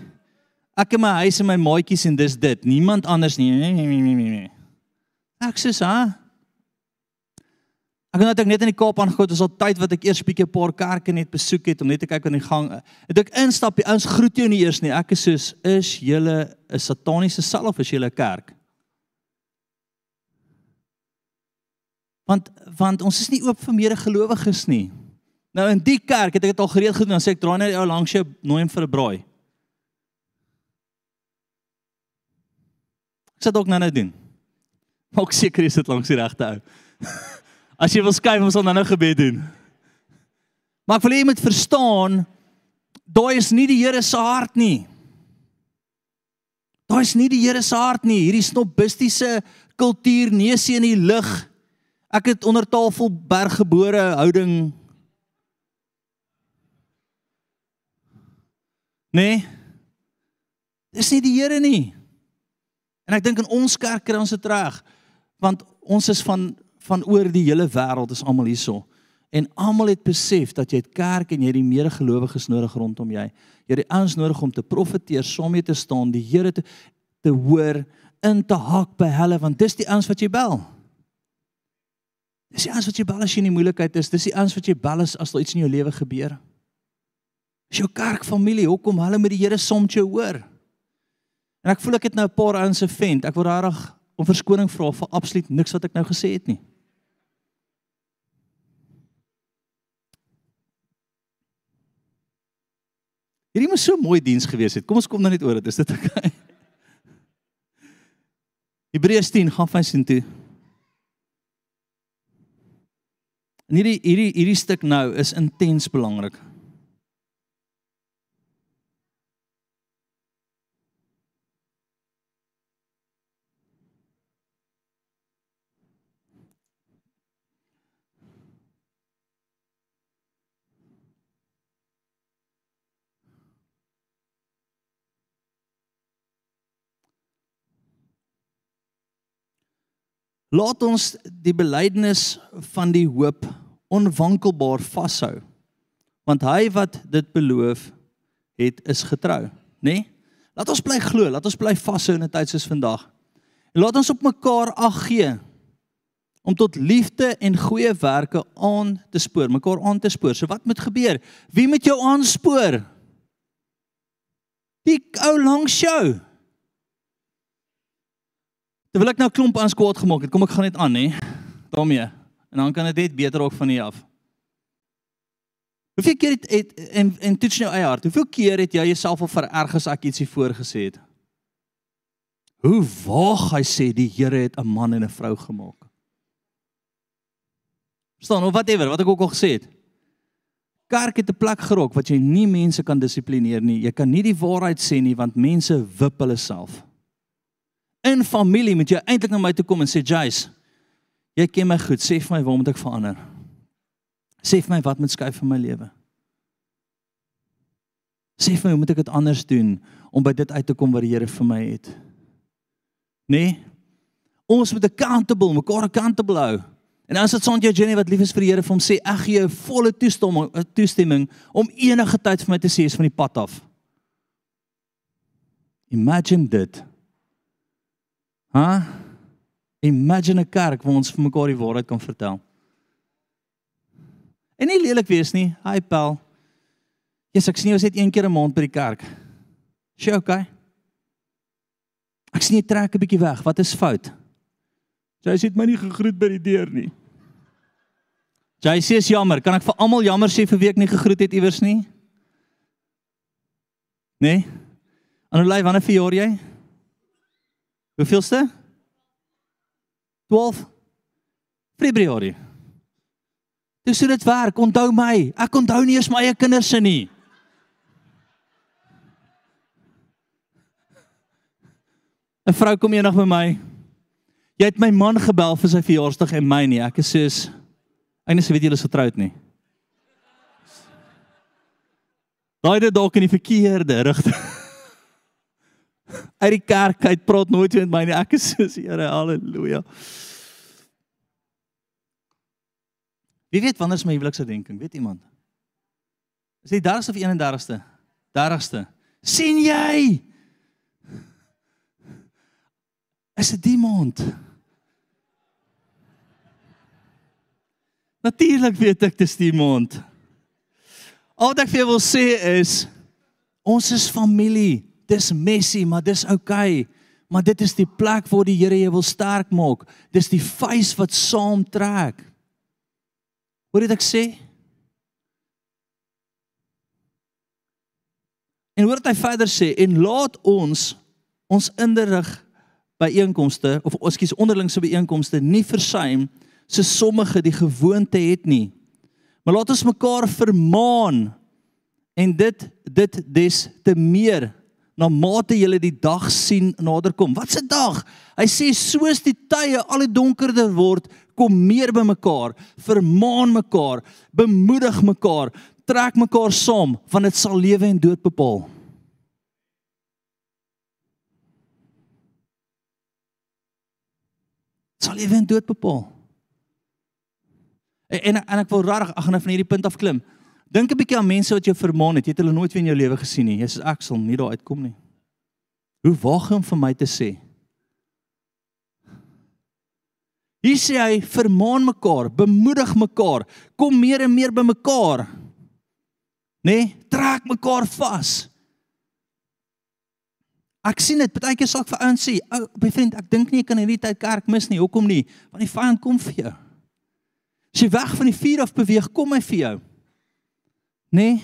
Ek in my huis en my maatjies en dis dit, niemand anders nie. Nee nee nee nee. nee. Ek sê, "Ha? Ek het net net in die Kaap aangekom, dit is al tyd wat ek eers bietjie 'n paar kerke net besoek het om net te kyk aan die gang. Het ek instap, die ouens groet jou nie eers nie. Ek is soos, is julle 'n sataniese sel of is julle 'n kerk? Want want ons is nie oop vir meer gelowiges nie. Nou in die kerk het ek dit al gereed gedoen, dan sê ek draai net ou langs jou nooi hom vir 'n braai. Ek sê dalk nou nou doen. Maak seker jy sit langs die regte ou. As jy wil skuif, ons sal nou nou gebed doen. Maar ek wil hê jy moet verstaan, daai is nie die Here se hart nie. Daai is nie die Here se hart nie. Hierdie snobistiese kultuur neusie in die lug. Ek het onder tafel berggebore houding. Nee. Dis nie die Here nie. En ek dink in ons kerk kry ons dit reg want ons is van van oor die hele wêreld is almal hierso. En almal het besef dat jy het kerk en jy het die medegelowiges nodig rondom jy. Jy het ouens nodig om te profeteer, saam mee te staan, die Here te te hoor, in te hak by hulle want dis die ouens wat jy bel. Dis die ouens wat jy bel as jy in die moeilikheid is, dis die ouens wat jy bel as, daar iets in jou lewe gebeur. Dis jou kerkfamilie, hoekom hulle met die Here soms jou hoor. En ek voel ek het nou 'n paar ouens se vent. Ek word regtig om verskoning vra vir absoluut niks wat ek nou gesê het nie. Hierdie moes so mooi diens gewees het. Kom ons kom dan net oor dit. Is dit? Okay? Hebreërs 10 gaan van sien toe. En hierdie hierdie hierdie stuk nou is intens belangrik. Laat ons die belydenis van die hoop onwankelbaar vashou. Want hy wat dit beloof het is getrou, nê? Nee? Laat ons bly glo, laat ons bly vashou in 'n tyd soos vandag. En laat ons op mekaar ag gee om tot liefde en goeie werke aan te spoor, mekaar aan te spoor. So wat moet gebeur? Wie moet jou aanspoor? Die ou langs jou. Terwyl ek nou klomp aan kwaad gemaak het, kom ek gaan net aan, hè. daarmee. En dan kan dit net beter ook van hier af. Hoeveel keer het, het en en toets nou eie hart. Hoeveel keer het jy jouself al vererg as ek ietsie voorgesê het? Hoe waag hy sê die Here het 'n man en 'n vrou gemaak? Verstaan of whatever wat ek ook al gesê het. Kerk het 'n plek gerok wat jy nie mense kan dissiplineer nie. Jy kan nie die waarheid sê nie want mense wip hulle self. In familie moet jy eintlik na my toe kom en sê, "Jace, jy ken my goed. Sê vir my waar moet ek verander?" Sê vir my wat moet skuif in my lewe? Sê vir my hoe moet ek dit anders doen om by dit uit te kom wat die Here vir my het? Nee. Ons moet accountable, mekaar accountable hou. En as dit Sonja Jenny wat lief is vir die Here vir hom sê, ek gee jou volle toestemming, toestemming om enige tyd vir my te sê is van die pad af. Imagine dit. Ha? Imagine 'n kerk waar ons vir mekaar die waarheid kan vertel. En nie lelik wees nie. Hi Paul. Jesus, ek sien jy is net een keer 'n maand by die kerk. Sjoe, okay. Ek sien jy trek 'n bietjie weg. Wat is fout? Jy het my nie gegroet by die deur nie. Jy sê is jammer. Kan ek vir almal jammer sê vir wie ek nie gegroet het iewers nie? Nee. Anolai, wanneer verjaar jy? Hoeveelste? 12 Februarie. Dis hoe dit werk. Onthou my. Ek onthou nie eens my eie kinders se nie. ‘n Vrou kom eendag by my. Jy het my man gebel vir sy verjaarsdag en my nie. Ek is soos eintlik weet julle is getroud nie. Daai dit dalk in die verkeerde rigting. Uit die kerk uit praat nooit met my nie. Ek is soos Here, haleluja. Wie weet wanneer is my huweliksherdenking? Weet iemand? Is dit 30ste of 31ste? 30ste. sien jy? Is dit die maand? Natuurlik weet ek dis die maand. Al wat ek vir jou wil sê is ons is familie. Dis messy, maar dis. Okay. Maar dit is die plek waar die Here jou wil sterk maak. Dis die vuis wat saam trek. Hoor dit ek sê? En hoor dit hy verder sê en laat ons ons inderig byeenkomste of ekskuus onderlingse byeenkomste nie versuim so sommige die gewoonte het nie. Maar laat ons mekaar vermaan en dit dit des te meer na mate jy die dag sien naderkom. Wat 'n dag? Hy sê soos die tye al die donkerder word, kom meer by mekaar, vermaan mekaar, bemoedig mekaar, trek mekaar saam, want dit sal lewe en dood bepaal. sal lewe en dood bepaal. En en, en ek wil regtig ag net van hierdie punt af klim. Dink 'n bietjie aan mense wat jou vermaan het. Jy het hulle nooit weer in jou lewe gesien nie. Sê ek sal nie daar uitkom nie. Hoe waag jy om vir my te sê? Hier sê hy vermaan mekaar, bemoedig mekaar, kom meer en meer by mekaar. Nê? Nee, trek mekaar vas. Ek sien dit baie keer sal ek vir ouens sê, "Ou, my vriend, ek dink nie jy kan hierdie tyd kerk mis nie. Hoekom nie? Want die vyand kom vir jou. As jy weg van die vuur af beweeg, kom hy vir jou." Nê? Nee?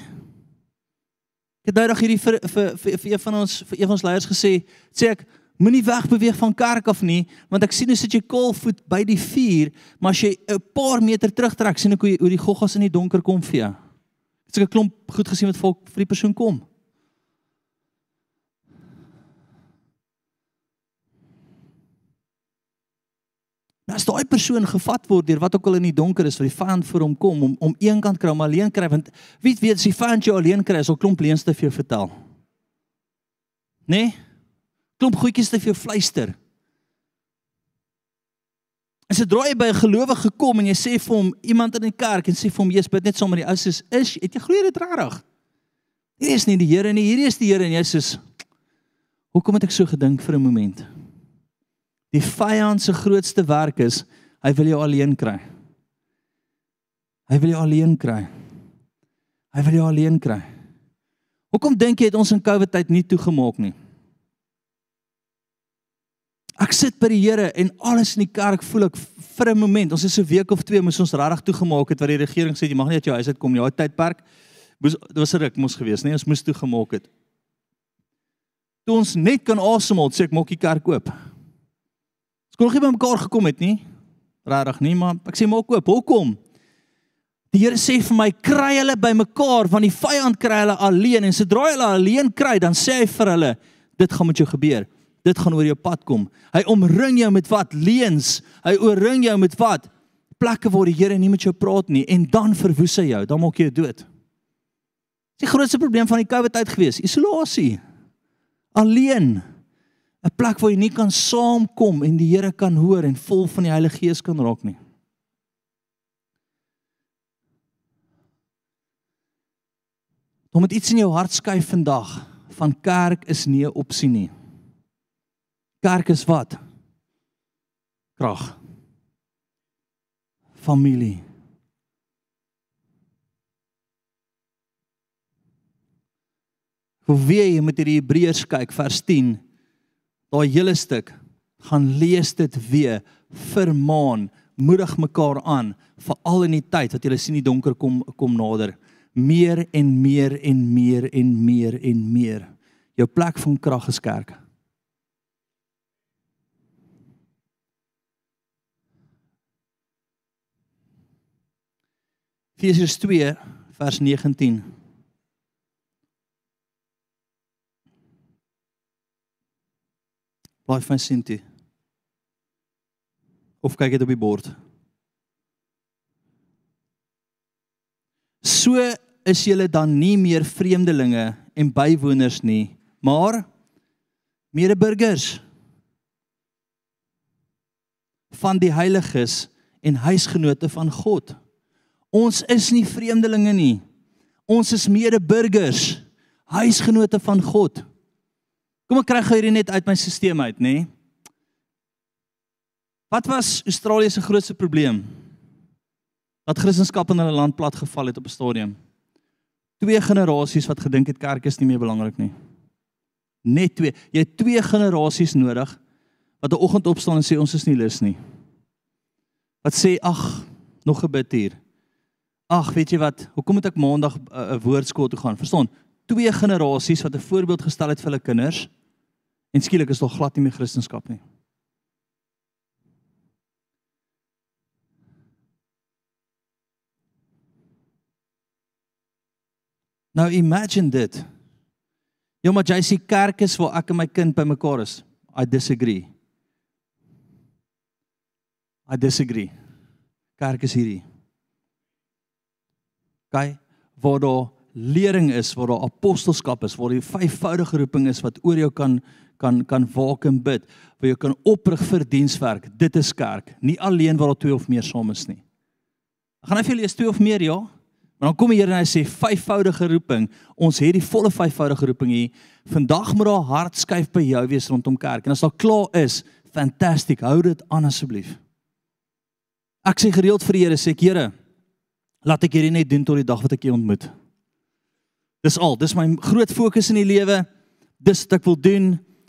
Ek het nou dag hierdie vir vir vir, vir een van ons vir een van ons leiers gesê, sê ek moenie wegbeweeg van kerk af nie, want ek sien hoe sit jy kolvoet by die vuur, maar as jy 'n paar meter terugtrek, sien ek hoe, hoe die goggas in die donker kom vir jou. Het ek 'n klomp goed gesien wat volk vir die persoon kom. Nou as daai persoon gevat word deur wat ook al in die donker is wat die vyand vir hom kom om om eenkant kry om alleen kry want wie weet as die vyand jou alleen kry is al klomp leuns te vir jou vertel. Nee? Klomp goedjies te vir jou fluister. As jy draai by 'n gelowige gekom en jy sê vir hom iemand in die kerk en sê vir hom jy's bid net saam met die ouers is, is het jy glo dit regtig? Hier is nie die Here nie, hier is die Here en jy sê Hoekom het ek so gedink vir 'n oomblik? Die vyand se grootste werk is hy wil jou alleen kry. Hy wil jou alleen kry. Hy wil jou alleen kry. Hoekom dink jy het ons in COVID tyd nie toegemaak nie? Ek sit by die Here en alles in die kerk voel ek vir 'n oomblik. Ons is 'n week of twee moes ons regtig toegemaak het wat die regering sê jy mag nie uit jou huis uit kom nie. Daai tydperk moes dit was 'n ruk moes gewees, nee, ons moes toegemaak het. Toe ons net kan asemhaal, sê ek maak die kerk oop. Ons kon nog nie by mekaar gekom het nie. Regtig nie, maar ek sê maak oop. Hoekom? Die Here sê vir my, kry hulle bymekaar want die vyand kry hulle alleen en sodra hulle alleen kry, dan sê hy vir hulle, dit gaan met jou gebeur. Dit gaan oor jou pad kom. Hy omring jou met wat? Leens. Hy oorring jou met wat? Plekke waar die Here nie met jou praat nie en dan verwoes hy jou, dan maak jy dood. Dis die grootste probleem van die COVID tyd gewees, isolasie. Alleen. 'n Plek waar jy nie kan saamkom en die Here kan hoor en vol van die Heilige Gees kan raak nie. Om met iets in jou hart skuif vandag van kerk is nie 'n opsie nie. Kerk is wat? Krag. Familie. Hoe wie jy met hierdie Hebreërs kyk vers 10, daai hele stuk, gaan lees dit weer, vermaan, moedig mekaar aan, veral in die tyd wat jy sien die donker kom kom nader. Meer en meer en meer en meer en meer. Jou plek van krag is kerk. Efesiërs 2 vers 19 Blaai vir my sien toe. Of kyk dit op die bord. So is julle dan nie meer vreemdelinge en bywoners nie, maar medeburgers van die heiliges en huisgenote van God. Ons is nie vreemdelinge nie. Ons is medeburgers, huisgenote van God. Kom ek kry gou hierdie net uit my stelsel uit, nê? Wat was Australië se grootste probleem? Dat Christendom in hulle land plat geval het op 'n stadium. Twee generasies wat gedink het kerk is nie meer belangrik nie. Net twee. Jy het twee generasies nodig wat 'n oggend opstaan en sê ons is nie lus nie. Wat sê ag, nog 'n bid hier. Ag, weet jy wat? Hoekom moet ek maandag 'n uh, woordskool toe gaan? Verstaan? Twee generasies wat 'n voorbeeld gestel het vir hulle kinders En skielik is daar glad nie meer Christendom nie. Nou imagine dit. Ja, maar jy sê kerk is waar ek en my kind bymekaar is. I disagree. I disagree. Kerk is hierdie. Kyk, waar daar lering is, waar daar apostelskap is, waar die vyfvoudige roeping is wat oor jou kan kan kan waak en bid, waar jy kan oprig vir dienswerk. Dit is kerk, nie alleen waar daar twee of meer saam is nie. Ek gaan effe lees twee of meer ja. Maar dan kom die Here en hy sê vyfvoudige roeping. Ons het die volle vyfvoudige roeping hier. Vandag moet daar hart skuif by jou wees rondom kerk. En as daar klaar is, fantasties, hou dit aan asseblief. Ek sê gereeld vir die Here sê ek Here, laat ek hierdie net doen tot die dag wat ek U ontmoet. Dis al, dis my groot fokus in die lewe. Dis wat ek wil doen.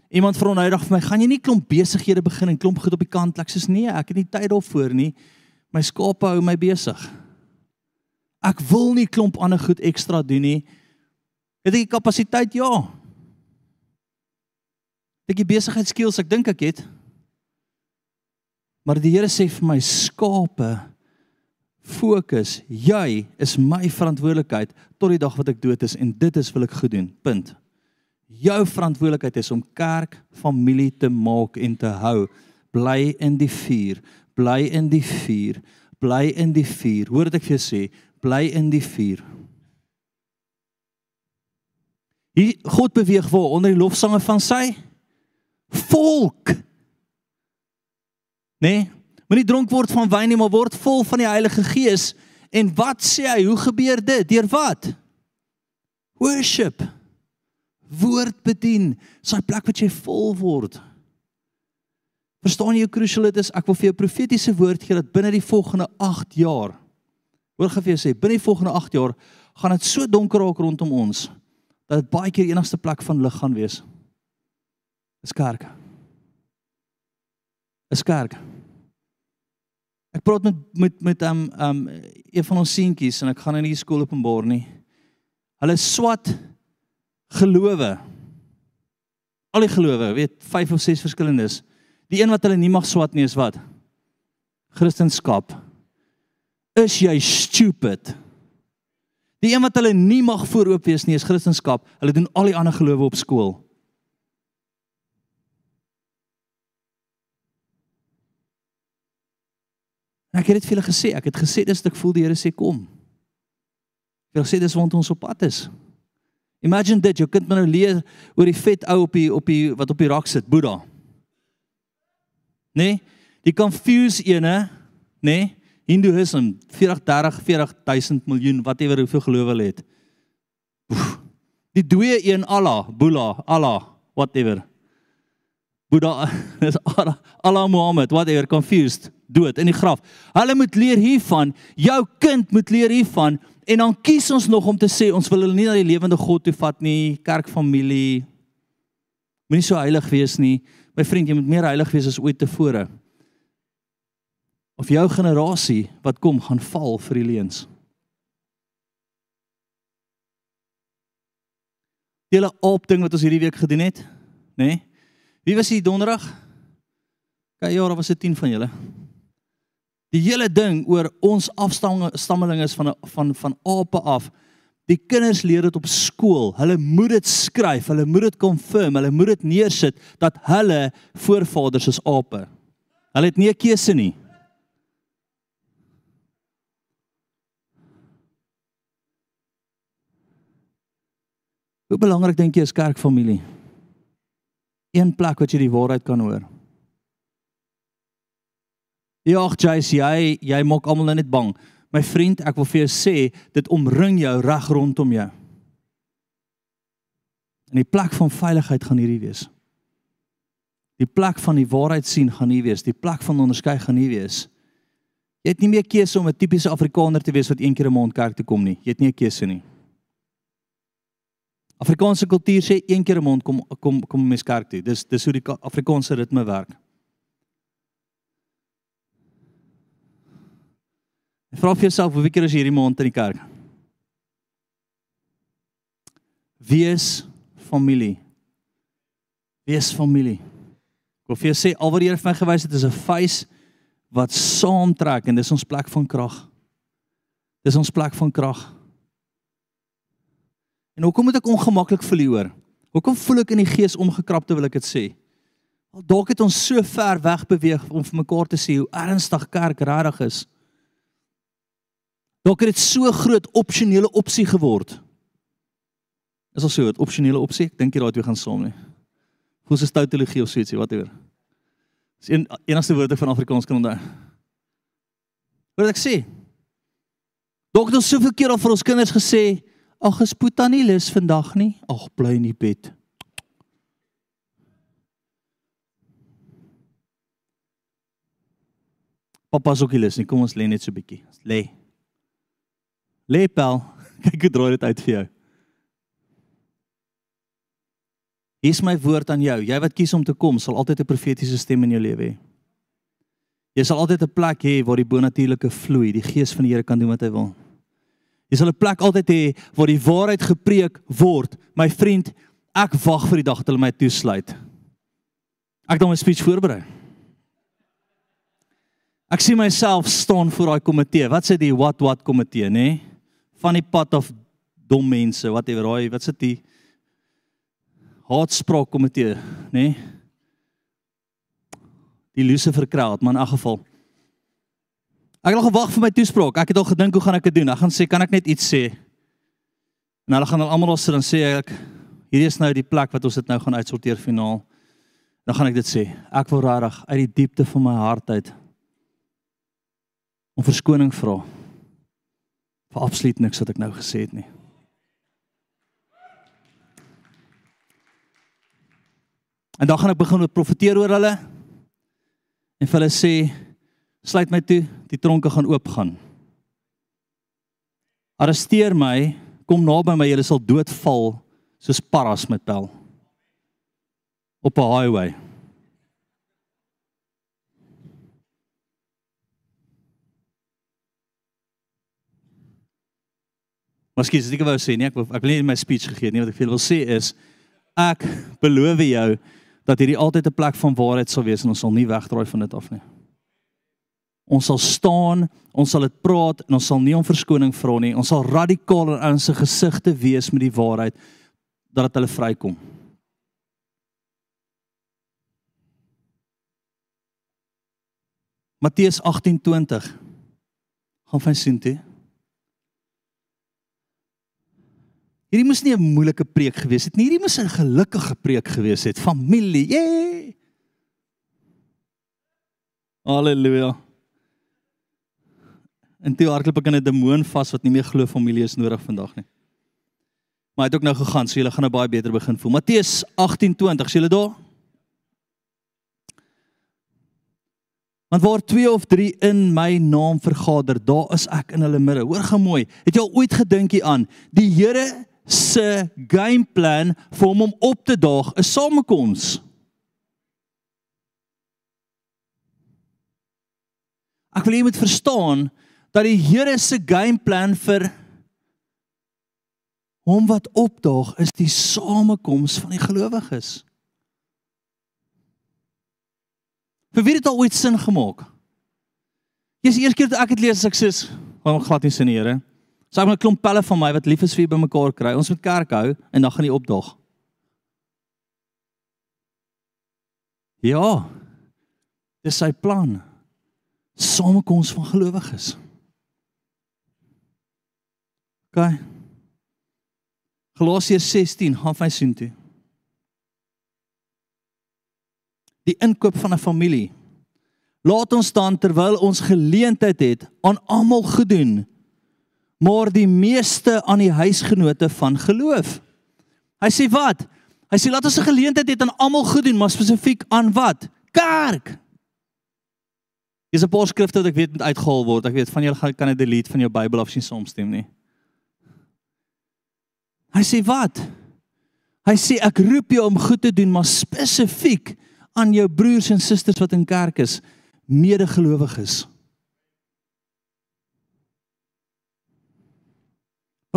Iemand vra nou eendag vir my, "Gaan jy nie klomp besighede begin en klomp goed op die kant?" Ek sê, "Nee, ek het nie tyd daarvoor nie. My skape hou my besig." Ek wil nie klomp ander goed ekstra doen nie. Het ek die kapasiteit? Ja. Het ek die besigheidskills? Ek dink ek het. Maar die Here sê vir my skape fokus, jy is my verantwoordelikheid tot die dag wat ek dood is en dit is wil ek goed doen. Punt. Jou verantwoordelikheid is om kerk familie te maak en te hou. Bly in die vuur, bly in die vuur, bly in die vuur. Hoor wat ek vir jou sê, bly in die vuur. Hier God beweeg waar onder die lofsange van sy volk. Nee, moenie dronk word van wyn nie, maar word vol van die Heilige Gees. En wat sê hy? Hoe gebeur dit? Deur wat? Worship woord bedien, sy plek wat jy vol word. Verstaan jy hoe crucial dit is? Ek wil vir jou profetiese woord gee dat binne die volgende 8 jaar hoor gefee sê binne die volgende 8 jaar gaan dit so donker raak rondom ons dat dit baie keer enigste plek van lig gaan wees. Dis kerk. is kerk. Ek praat met met met um um een van ons seentjies en ek gaan in die skool openbaar nie. Hulle swat gelowe. Al die gelowe, weet 5 of 6 verskillendes. Die een wat hulle nie mag swat nie is wat? Christendom. Is jy stupid? Die een wat hulle nie mag vooroop wees nie is Christendom. Hulle doen al die ander gelowe op skool. En ek het dit vir julle gesê, ek het gesê dis ek voel die Here sê kom. Ek het gesê dis want ons op pad is. Imagine dit, jou kind moet nou leer oor die vet ou op die op die wat op die rak sit, Boeddha. Nee, die confuse ene, nee, Hinduism 40 30 40000 miljoen whatever hoeveel gelowe hulle het. Oef, die dooie een Allah, Buddha, Allah, whatever. Buddha is Allah, Allah Muhammad, whatever confused, dood in die graf. Hulle moet leer hiervan, jou kind moet leer hiervan en dan kies ons nog om te sê ons wil hulle nie na die lewende God toe vat nie, kerkfamilie. Moenie so heilig wees nie. My vriend, jy moet meer heilig wees as ooit tevore of jou generasie wat kom gaan val vir die leuns. Die hele op ding wat ons hierdie week gedoen het, nê? Nee? Wie was hier donderdag? Kyk, ja, daar was 'n 10 van julle. Die hele ding oor ons afstammelinge is van van van ape af. Die kinders leer dit op skool. Hulle moet dit skryf, hulle moet dit confirm, hulle moet dit neersit dat hulle voorvaders is ape. Hulle het nie 'n keuse nie. Hoe belangrik dink jy is kerkfamilie? Een plek wat jy die waarheid kan hoor. Ja, Jace, jy jy maak almal net bang. My vriend, ek wil vir jou sê, dit omring jou reg rondom jou. En die plek van veiligheid gaan hierdie wees. Die plek van die waarheid sien gaan hier wees. Die plek van onderskei gaan hier wees. Jy het nie meer keuse om 'n tipiese Afrikaner te wees wat een keer 'n maand kerk toe kom nie. Jy het nie 'n keuse nie. Afrikaanse kultuur sê een keer 'n maand kom kom kom mens kerk toe. Dis dis hoe die Afrikaanse ritme werk. Vra vir jouself hoeveel keer is hierdie maand in die kerk? Wees familie. Wees familie. Ek wil vir jou sê al wat die Here vir my gewys het is 'n face wat saamtrek en dis ons plek van krag. Dis ons plek van krag. En hoekom moet ek ongemaklik voel hieroor? Hoekom voel ek in die gees omgekrap terwyl ek dit sê? Al dalk het ons so ver weg beweeg om vir mekaar te sê hoe ernstig kerk regtig is. Dalk het dit so groot opsionele opsie geword. Is al so 'n opsionele opsie? Ek dink jy daai twee gaan saam nie. Hoe is tautologie of so ietsie wat oor? Dis een enigste woord ek van Afrikaans kan onthou. Wat ek sê? Dalk het ons soveel keer al vir ons kinders gesê, Ag, is Puta nie lus vandag nie? Ag, bly in die bed. Pappa is ook nie. Kom ons lê net so 'n bietjie. Lê. Lê pel. Kyk hoe draai dit uit vir jou. Hier is my woord aan jou. Jy wat kies om te kom, sal altyd 'n profetiese stem in jou lewe hê. Jy sal altyd 'n plek hê waar die bonatuurlike vloei, die gees van die Here kan doen wat hy wil. Jy sal 'n plek altyd hê waar die waarheid gepreek word. My vriend, ek wag vir die dag dat hulle my toesluit. Ek het 'n speech voorberei. Ek sien myself staan voor daai komitee. Wat sê die what what komitee, nê? Nee? Van die pad of dom mense, whatever, raai, wat sê die haatspraak komitee, nê? Nee? Die Lucifer crowd, maar in 'n geval Ek het al gewag vir my toespraak. Ek het al gedink hoe gaan ek dit doen? Ek gaan sê, kan ek net iets sê? En hulle gaan dan almal ons dan sê ek hierdie is nou die plek wat ons dit nou gaan uitsorteer finaal. Dan gaan ek dit sê. Ek wil regtig uit die diepte van my hart uit om verskoning vra vir absoluut niks wat ek nou gesê het nie. En dan gaan ek begin met profeteer oor hulle en vir hulle sê sluit my toe, die tronke gaan oopgaan. Arresteer my, kom naby my, jy sal doodval soos paras met pel op 'n highway. Maar skielik, as ek wou sê nie, ek wil ek wil nie my speech gegee nie, wat ek vir julle wil sê is ek beloof jou dat hierdie altyd 'n plek van waarheid sal wees en ons sal nie wegdraai van dit af nie. Ons sal staan, ons sal dit praat en ons sal nie om verskoning vra nie. Ons sal radikaal in ons gesigte wees met die waarheid dat dit hulle vrykom. Matteus 18:20 gaan van sien toe. Hierdie moes nie 'n moeilike preek gewees het nie. Hierdie moes 'n gelukkige preek gewees het. Familie. Yay! Halleluja. En toe hardloop ek in 'n demoon vas wat nie meer glo familie is nodig vandag nie. Maar hy het ook nou gegaan, so julle gaan nou baie beter begin voel. Matteus 18:20, is julle daar? Want waar twee of drie in my naam vergader, daar is ek in hulle midde. Hoor gou mooi. Het jy al ooit gedink hieraan? Die Here se gameplan vir hom om op te daag is samekoms. Ek wil jy moet verstaan dat die Here se gameplan vir hom wat opdaag is die samekoms van die gelowiges. Vir wie het dit al ooit sin gemaak? Dis die eerste keer dat ek dit lees as ek sê, "Waarom glad nie sin Here?" So ek het 'n klomp pelle van my wat lief is vir by mekaar kry. Ons moet kerk hou en dan gaan die opdag. Ja. Dis sy plan. Samekoms van gelowiges. OK. Galasiërs 16 gaan vir sien toe. Die inkoop van 'n familie. Laat ons dan terwyl ons geleentheid het aan almal gedoen maar die meeste aan die huisgenote van geloof. Hy sê wat? Hy sê laat ons 'n geleentheid hê aan almal goed doen, maar spesifiek aan wat? Kerk. Dis 'n paar skrifte wat ek weet moet uitgehaal word. Ek weet van julle gaan kan 'n delete van jou Bybel af sien saamstem nie. Hy sê wat? Hy sê ek roep jou om goed te doen, maar spesifiek aan jou broers en susters wat in kerk is, medegelowiges.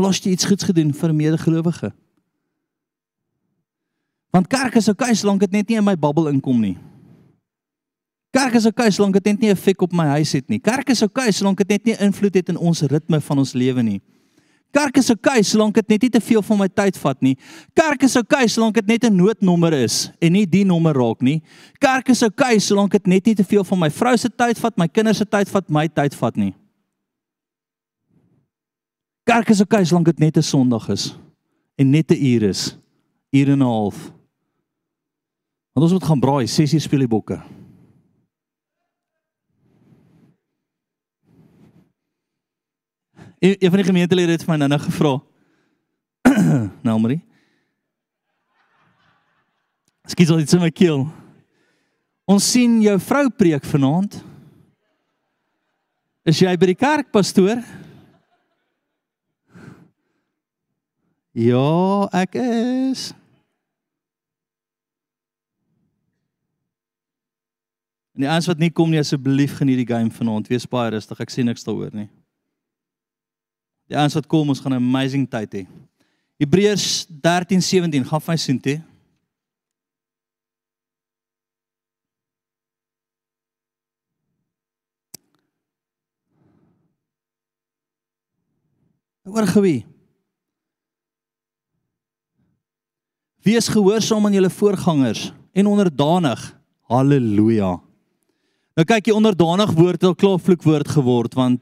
Wel as jy iets goeds gedoen vir 'n medegelowige. Want kerk is okay solank dit net nie in my bubbel inkom nie. Kerk is okay solank dit net nie 'n effek op my huis het nie. Kerk is okay solank dit net nie invloed het in ons ritme van ons lewe nie. Kerk is okay solank dit net nie te veel van my tyd vat nie. Kerk is okay solank dit net 'n noodnommer is en nie die nommer raak nie. Kerk is okay solank dit net nie te veel van my vrou se tyd vat, my kinders se tyd vat, my tyd vat nie. Kerk is okay solank dit net 'n Sondag is en net 'n uur is, uur en 'n half. Want ons moet gaan braai, 6 uur speel die bokke. Een van die gemeentelede het vir my nou nou gevra. nou Marie. Skiet al iets in my keel. Ons sien jou vrou preek vanaand. Is jy by die kerk pastoor? Ja, ek is. En die ouens wat nie kom nie asseblief geniet die game vanaand. Wees baie rustig. Ek sien niks daaroor nie. Die ouens wat kom, ons gaan 'n amazing tyd hê. Hebreërs 13:17 gaan vir my sien toe. Oor Wees gehoorsaam aan julle voorgangers en onderdanig. Halleluja. Nou kyk jy onderdanig woord het al klaar vloekwoord geword want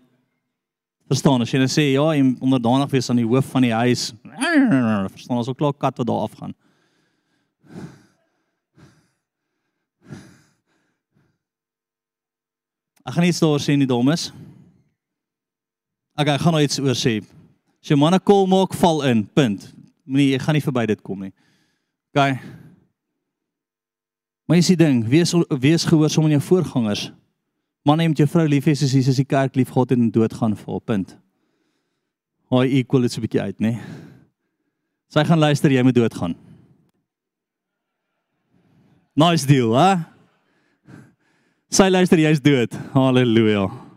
verstaan as jy net sê ja, jy onderdanig wees aan die hoof van die huis. Verstaan as ook klaar kat wat daar afgaan. Ek gaan iets daar sê nie dames. Okay, ek gaan nou iets oor sê. As jy manne kol maak, val in. Punt. Moenie jy gaan nie verby dit kom nie. OK. Maar jy sien ding, wees wees gehoorsaam aan jou voorgangers. Manne moet jou vrou lief hê soos Jesus die kerk lief het en dood gaan vir op punt. Hy equal dit so 'n bietjie uit, nê? Sy gaan luister, jy moet dood gaan. Nice deal, hè? Sy luister, jy's dood. Halleluja.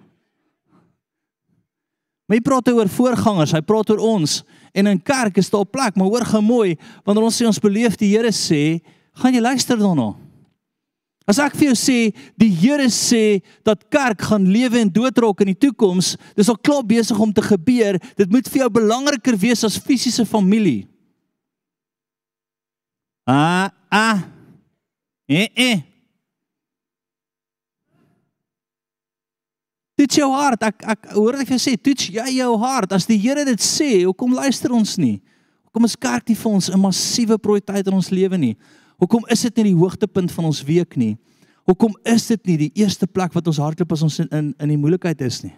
Maar hy praat oor voorgangers, hy praat oor ons en in kerk is daar 'n plek, maar hoor gou mooi, wanneer ons sê ons beleef die Here sê, gaan jy luister daarna. As ek vir jou sê die Here sê dat kerk gaan lewe en doodrok in die toekoms, dis al klaar besig om te gebeur. Dit moet vir jou belangriker wees as fisiese familie. Ah, ah. Eh, eh. Toets jou hart. Ek ek hoor ek vir jou sê, toets jy jou hart. As die Here dit sê, hoekom luister ons nie? Hoekom is kerk nie vir ons 'n massiewe prioriteit in ons lewe nie? Hoekom is dit nie die hoogtepunt van ons week nie? Hoekom is dit nie die eerste plek wat ons hardloop as ons in in, in die moeilikheid is nie?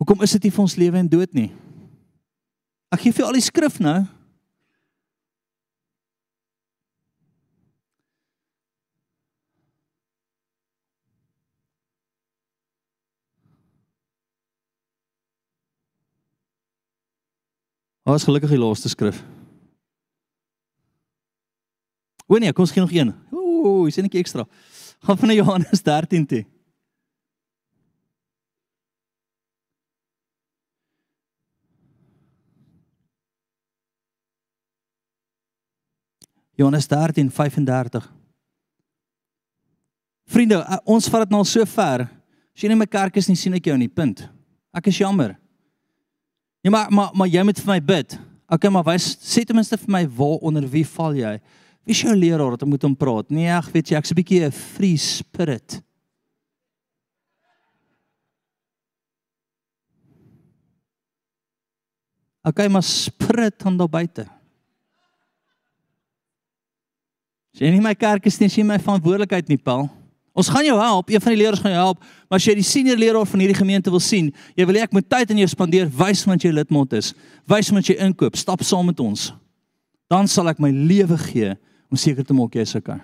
Hoekom is dit nie vir ons lewe en dood nie? Ek gee vir al die skrif nou. Wat is gelukkig die laaste skrif? O nee, kom ons gee nog een. Ooh, is net 'n ekstra. Gaan van Johannes 13 toe. Johannes 13:35. Vriende, ons vat dit nou al so ver. As jy nie my kerk is nie, sien ek jou nie. Punt. Ek is jammer. Ja, maar maar maar jy moet vir my bid. Okay, maar wys sê ten minste vir my waar onder wie val jy? Wie is jou leraar dat ek moet hom praat? Nee, ag, weet jy, ek's 'n bietjie 'n free spirit. Okay, maar spirit aan daar buite. Jy nie my kerk is nie, jy my verantwoordelikheid nie, Paul. Ons gaan jou help, een van die leerders gaan jou help, maar as jy die senior leraar van hierdie gemeente wil sien, jy wil hê ek moet tyd aan jou spandeer, wys want jy lidmaat is. Wys want jy inkoop, stap saam met ons. Dan sal ek my lewe gee om seker te maak jy is okay.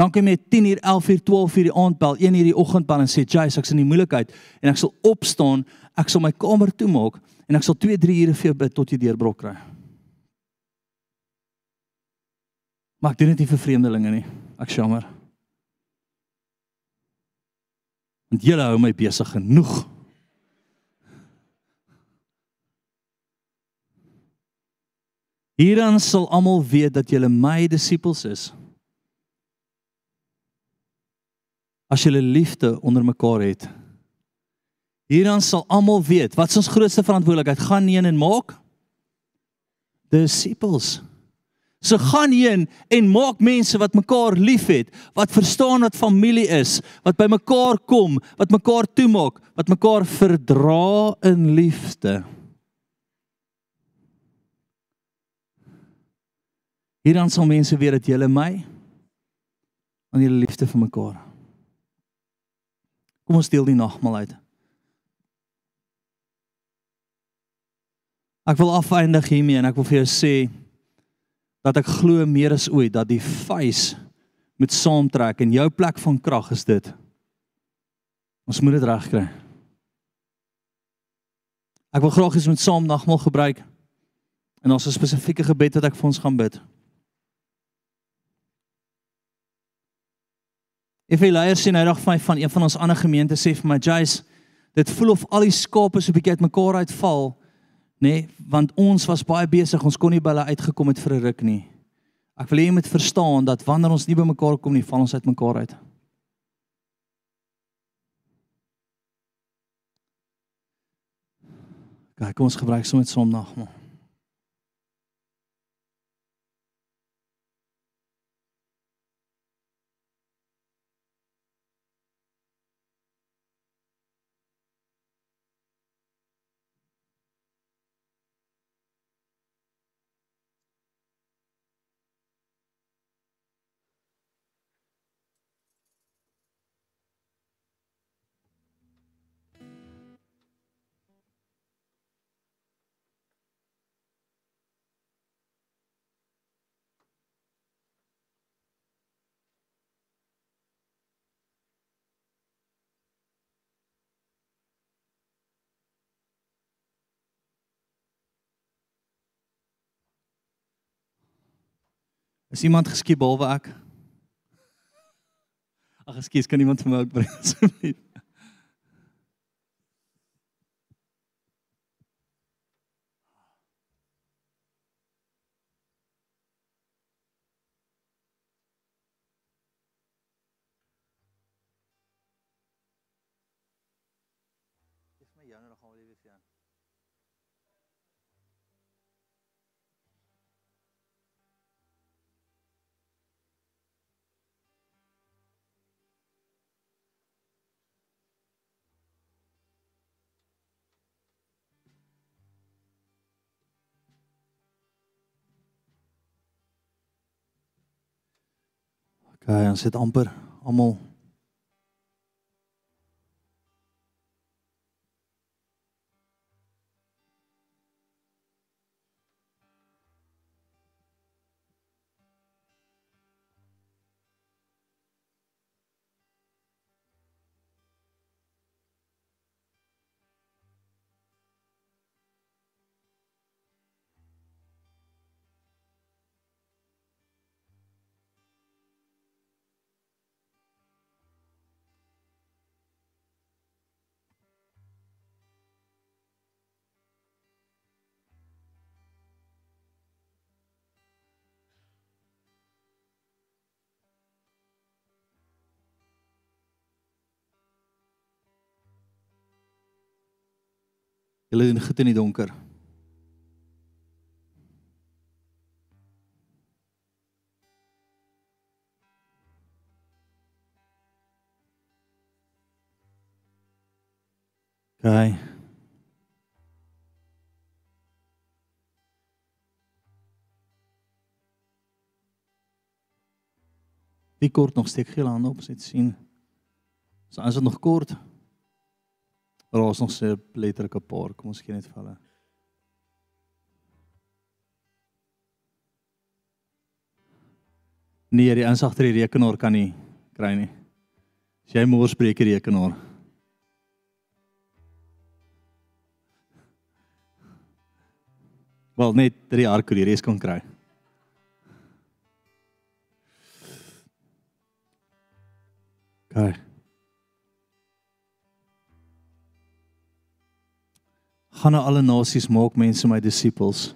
Dan kom jy 10 uur, 11 uur, 12 uur die aand bel, 1 uur die oggend bel en sê, "Jace, ek's in die moeilikheid en ek sal opstaan, ek sal my kamer toemaak en ek sal 2, 3 ure vir jou bid tot jy deurbrok kry." Maar ek doen dit nie vir vreemdelinge nie. Ek jammer. Want julle hou my besig genoeg. Hierdan sal almal weet dat julle my disippels is. As julle liefde onder mekaar het. Hierdan sal almal weet wat ons grootste verantwoordelikheid gaan heen en maak disippels. So gaan heen en maak mense wat mekaar liefhet, wat verstaan wat familie is, wat by mekaar kom, wat mekaar toemaak, wat mekaar verdra in liefde. Hierdan sal mense weet dat julle my aan julle liefde vir mekaar. Kom ons deel die nagmaal uit. Ek wil afeindig hiermee en ek wil vir jou sê dat ek glo meer as ooit dat die vuis moet saamtrek en jou plek van krag is dit. Ons moet dit regkry. Ek wil graag hê ons moet saam nagmaal gebruik. En ons 'n spesifieke gebed wat ek vir ons gaan bid. Ek wil leiers sien nou nog van van een van ons ander gemeente sê vir my Jace, dit voel of al die skape so 'n bietjie uitmekaar uitval, nê, nee, want ons was baie besig, ons kon nie by hulle uitgekom het vir 'n ruk nie. Ek wil hê jy moet verstaan dat wanneer ons nie by mekaar kom nie, val ons uitmekaar uit. Kyk, kom ons gebruik sommer som nagmaal. Is iemand geskiep behalwe ek? Ag, ekskuus, kan iemand vir my ook bring asseblief? Okay, ons sit amper. Almal Julle doen goed in die donker. Okay. Wie kort nog steek geel hande op, sien. So as dit nog kort. Maar ons nog se letterlike paar, kom ons gee net vir hulle. Nee, die insig agter die rekenaar kan nie kry nie. As jy mors breek die rekenaar. Wel net drie kan die res kon kry. Okay. Gaan na alle nasies maak mense my disippels.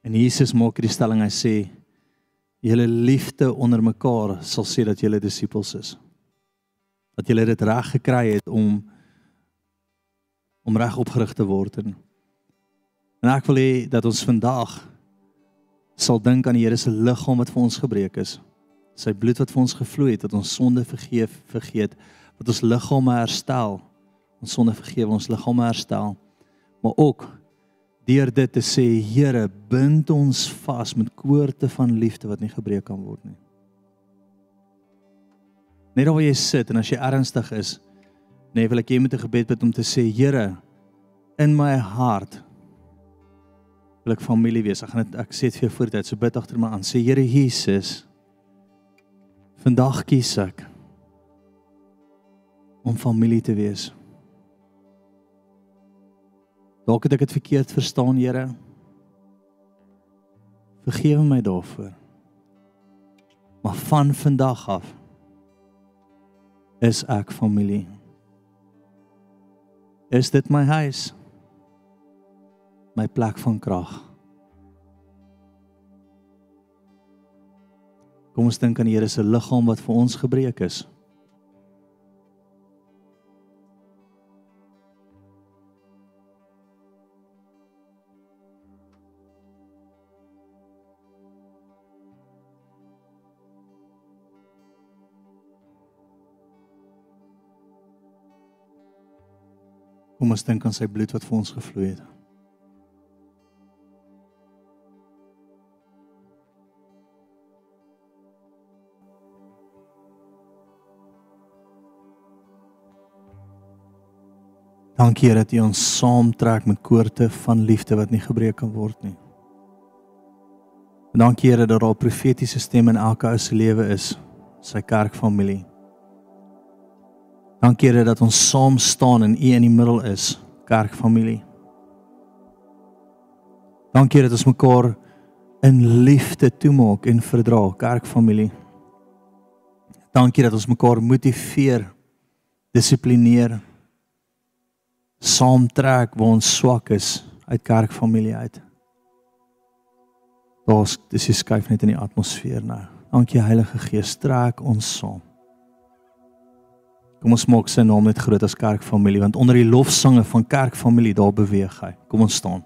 En Jesus maak hierdie stelling hy sê julle liefde onder mekaar sal sê dat julle disippels is. Dat julle dit reg gekry het om om reg opgerig te word en en ek wil hê dat ons vandag sal dink aan die Here se liggaam wat vir ons gebreek is. Sy bloed wat vir ons gevloei het dat ons sonde vergeef, vergeet, wat ons liggame herstel ons sonde vergewe, ons liggame herstel. Maar ook deur dit te sê, Here, bind ons vas met koorde van liefde wat nie gebreek kan word nie. Net waar jy sit en as jy ernstig is, nee, wil ek jy met 'n gebed bid om te sê, Here, in my hart wil ek familie wees. Ek gaan dit ek sê dit vir jou voortyd, so bid agter my aan. Sê Here Jesus, vandag kies ek om familie te wees. Dalk het ek dit verkeerd verstaan, Here. Vergewe my daarvoor. Maar van vandag af is ek familie. Is dit my huis? My plek van krag. Kom ons dink aan die Here se liggaam wat vir ons gebreek is. Kom ons dink aan sy bloed wat vir ons gevloei het. Dankie Here dat U ons saamtrek met koorde van liefde wat nie gebreek kan word nie. Dankie Here dat daar profetiese stem in elke ou se lewe is, sy kerkfamilie. Dankie Here dat ons saam staan en U in die middel is, kerkfamilie. Dankie dat ons mekaar in liefde toemaak en verdra, kerkfamilie. Dankie dat ons mekaar motiveer, dissiplineer, saamtrek waar ons swak is uit kerkfamilie uit. Daar's dis is skuif net in die atmosfeer nou. Dankie Heilige Gees, trek ons saam. Kom ons maak sy naam net groot as kerkfamilie want onder die lofsange van kerkfamilie daar beweeg hy. Kom ons staan.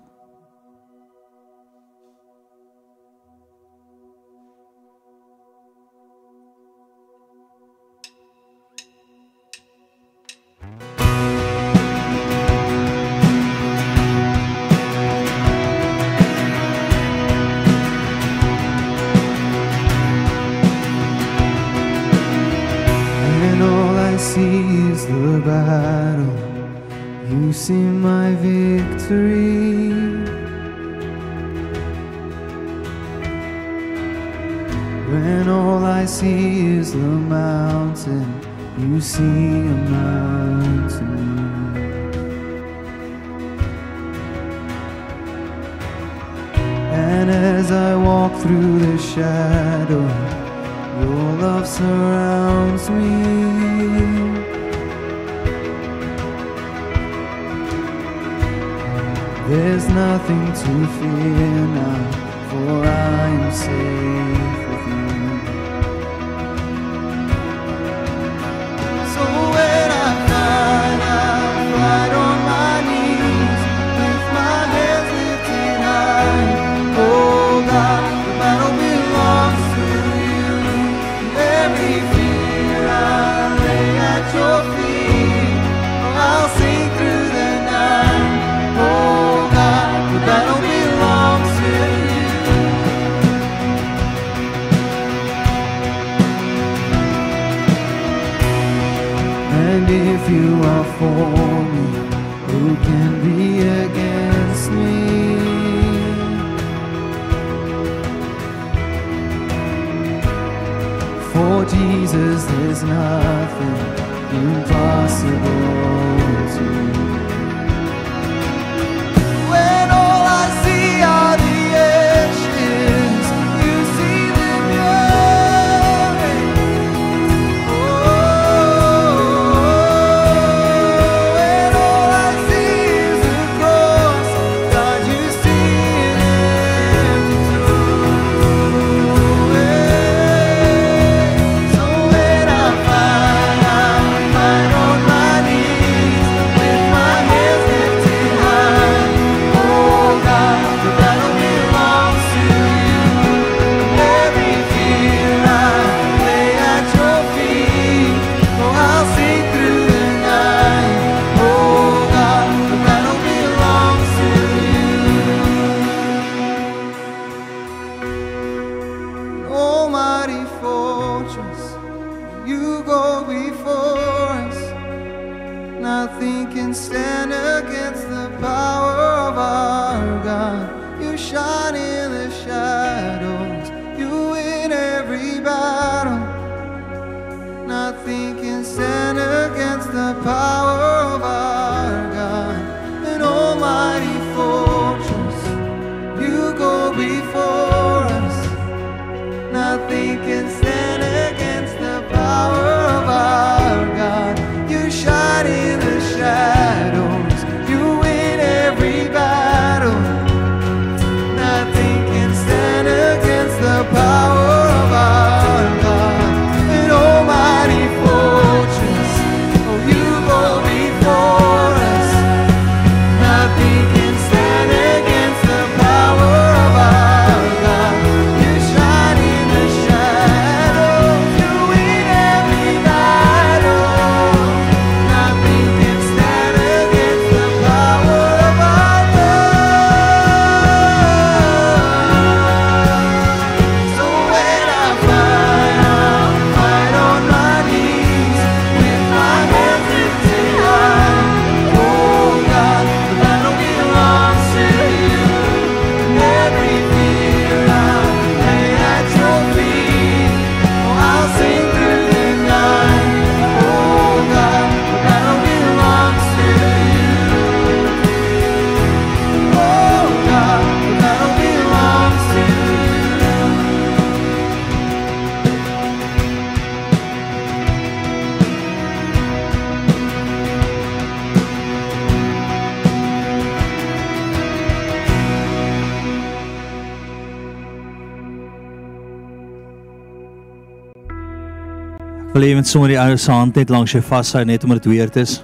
Met sommer die ou se hand net langs jou vashou net omdat dit weird is?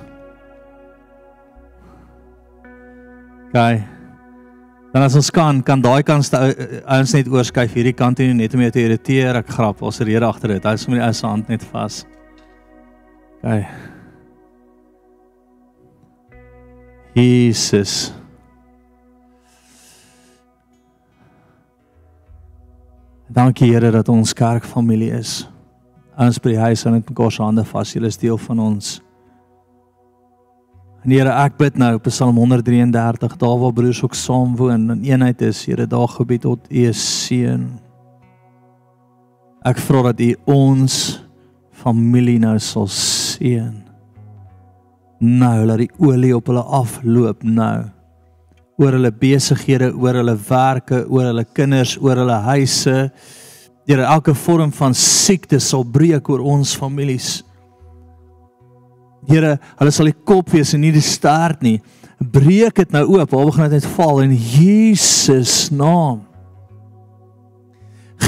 Gaan. Dan as ons kan, kan daai kant se ou- ouens net oorskuif hierdie kant en net om jou te irriteer. Ek grap, ons rede agter dit. Hou sommer die ou se hand net vas. Gaan. Jesus. Dankie Here dat ons kerkfamilie is. Ons by die huis en met mekaar se hande vas. Julle is deel van ons. En Here, ek bid nou op Psalm 133, daar waar broers ook saam woon en eenheid is, Here, daar gebied tot U seën. Ek vra dat U ons familie nou sal seën. Nou, laat die olie op hulle afloop nou. Oor hulle besighede, oor hulle werke, oor hulle kinders, oor hulle huise. Here, elke vorm van siekte sal breek oor ons families. Here, hulle sal die kop wees en nie die staart nie. Breek dit nou oop, waar begin dit net val in Jesus naam.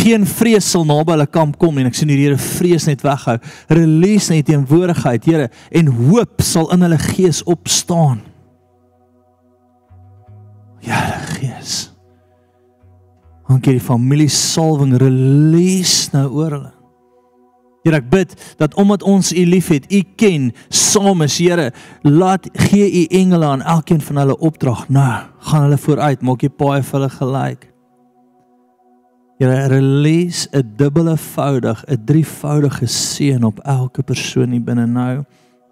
Geen vrees sal naby hulle kamp kom en ek sien die Here vrees net weghou. Release net teenwoordigheid, Here, en hoop sal in hulle gees opstaan. Ja, Gees. Dankie die familie salwing release nou oor hulle. Here ek bid dat omdat ons U liefhet, U ken, saam is Here, laat gee U engele aan elkeen van hulle opdrag. Nou, gaan hulle vooruit, maak jy paai vir hulle gelyk. Here release 'n dubbele voudig, 'n drievoudige seën op elke persoon hier binne nou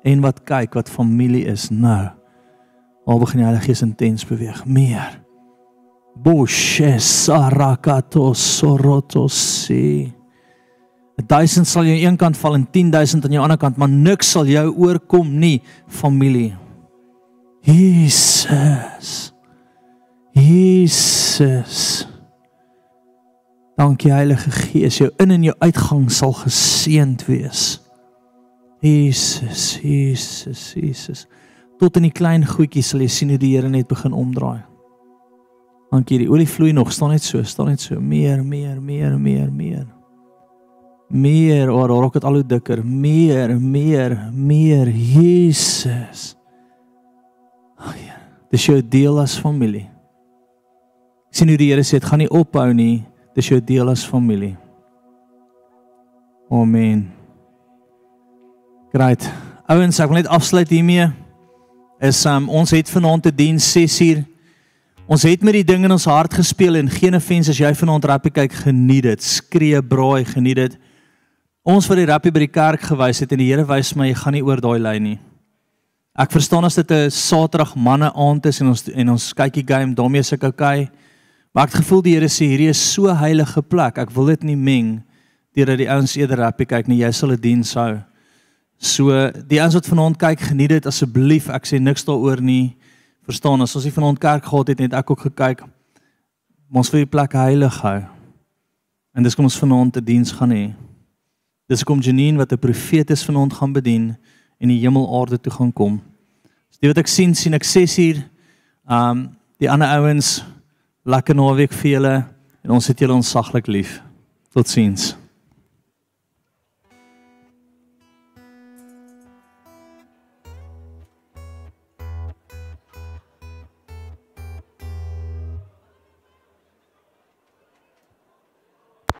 en wat kyk wat familie is nou. Waar begin die Heilige Gees intens beweeg? Meer. Boshe sarakato sorotosi. 1000 sal jy aan een kant val en 10000 aan jou ander kant, maar niks sal jou oorkom nie, familie. Jesus. Jesus. Dankie Heilige Gees, jou in en jou uitgang sal geseënd wees. Jesus, Jesus, Jesus. Tot in die klein goedjies sal jy sien hoe die Here net begin omdraai. Dankie, die olie vloei nog, staan net so, staan net so, meer, meer, meer, meer, meer. Meer, oor oh, raak dit al hoe dikker, meer, meer, meer, Jesus. Ag ja, dis jou deel as familie. Ek sien hoe die Here sê dit gaan nie ophou nie, dis jou deel as familie. Amen. Great. Ouens, ek wil net afsluit hiermee. Is um, ons het vanaand te dien 6uur. Ons het met die ding in ons hart gespeel en geen offense as jy vanaand rappie kyk, geniet dit. Skree, braai, geniet dit. Ons wat die rappie by die kerk gewys het en die Here wys my jy gaan nie oor daai lyn nie. Ek verstaan as dit 'n Saterdag manne aand is en ons en ons kykie game, daarmee is ek okay. Maar ek het gevoel die Here sê hierdie is so heilige plek. Ek wil dit nie meng deurdat die ouens eerder rappie kyk nie. Jy sal 'n diens hou. So die ouens wat vanaand kyk, geniet dit asseblief. Ek sê niks daaroor nie. Verstaan, as ons nie vanaand kerk gehad het net ek ook gekyk. Ons wil die plek heilig hou. En dis kom ons vanaand 'n diens gaan hê. Dis kom Janine wat 'n profeet is vanaand gaan bedien en die hemelaarde toe gaan kom. Dis so, wat ek sien, sien ek 6 uur. Um die ander ouens lekker naweek vir julle en ons het julle onsaglik lief. Totsiens.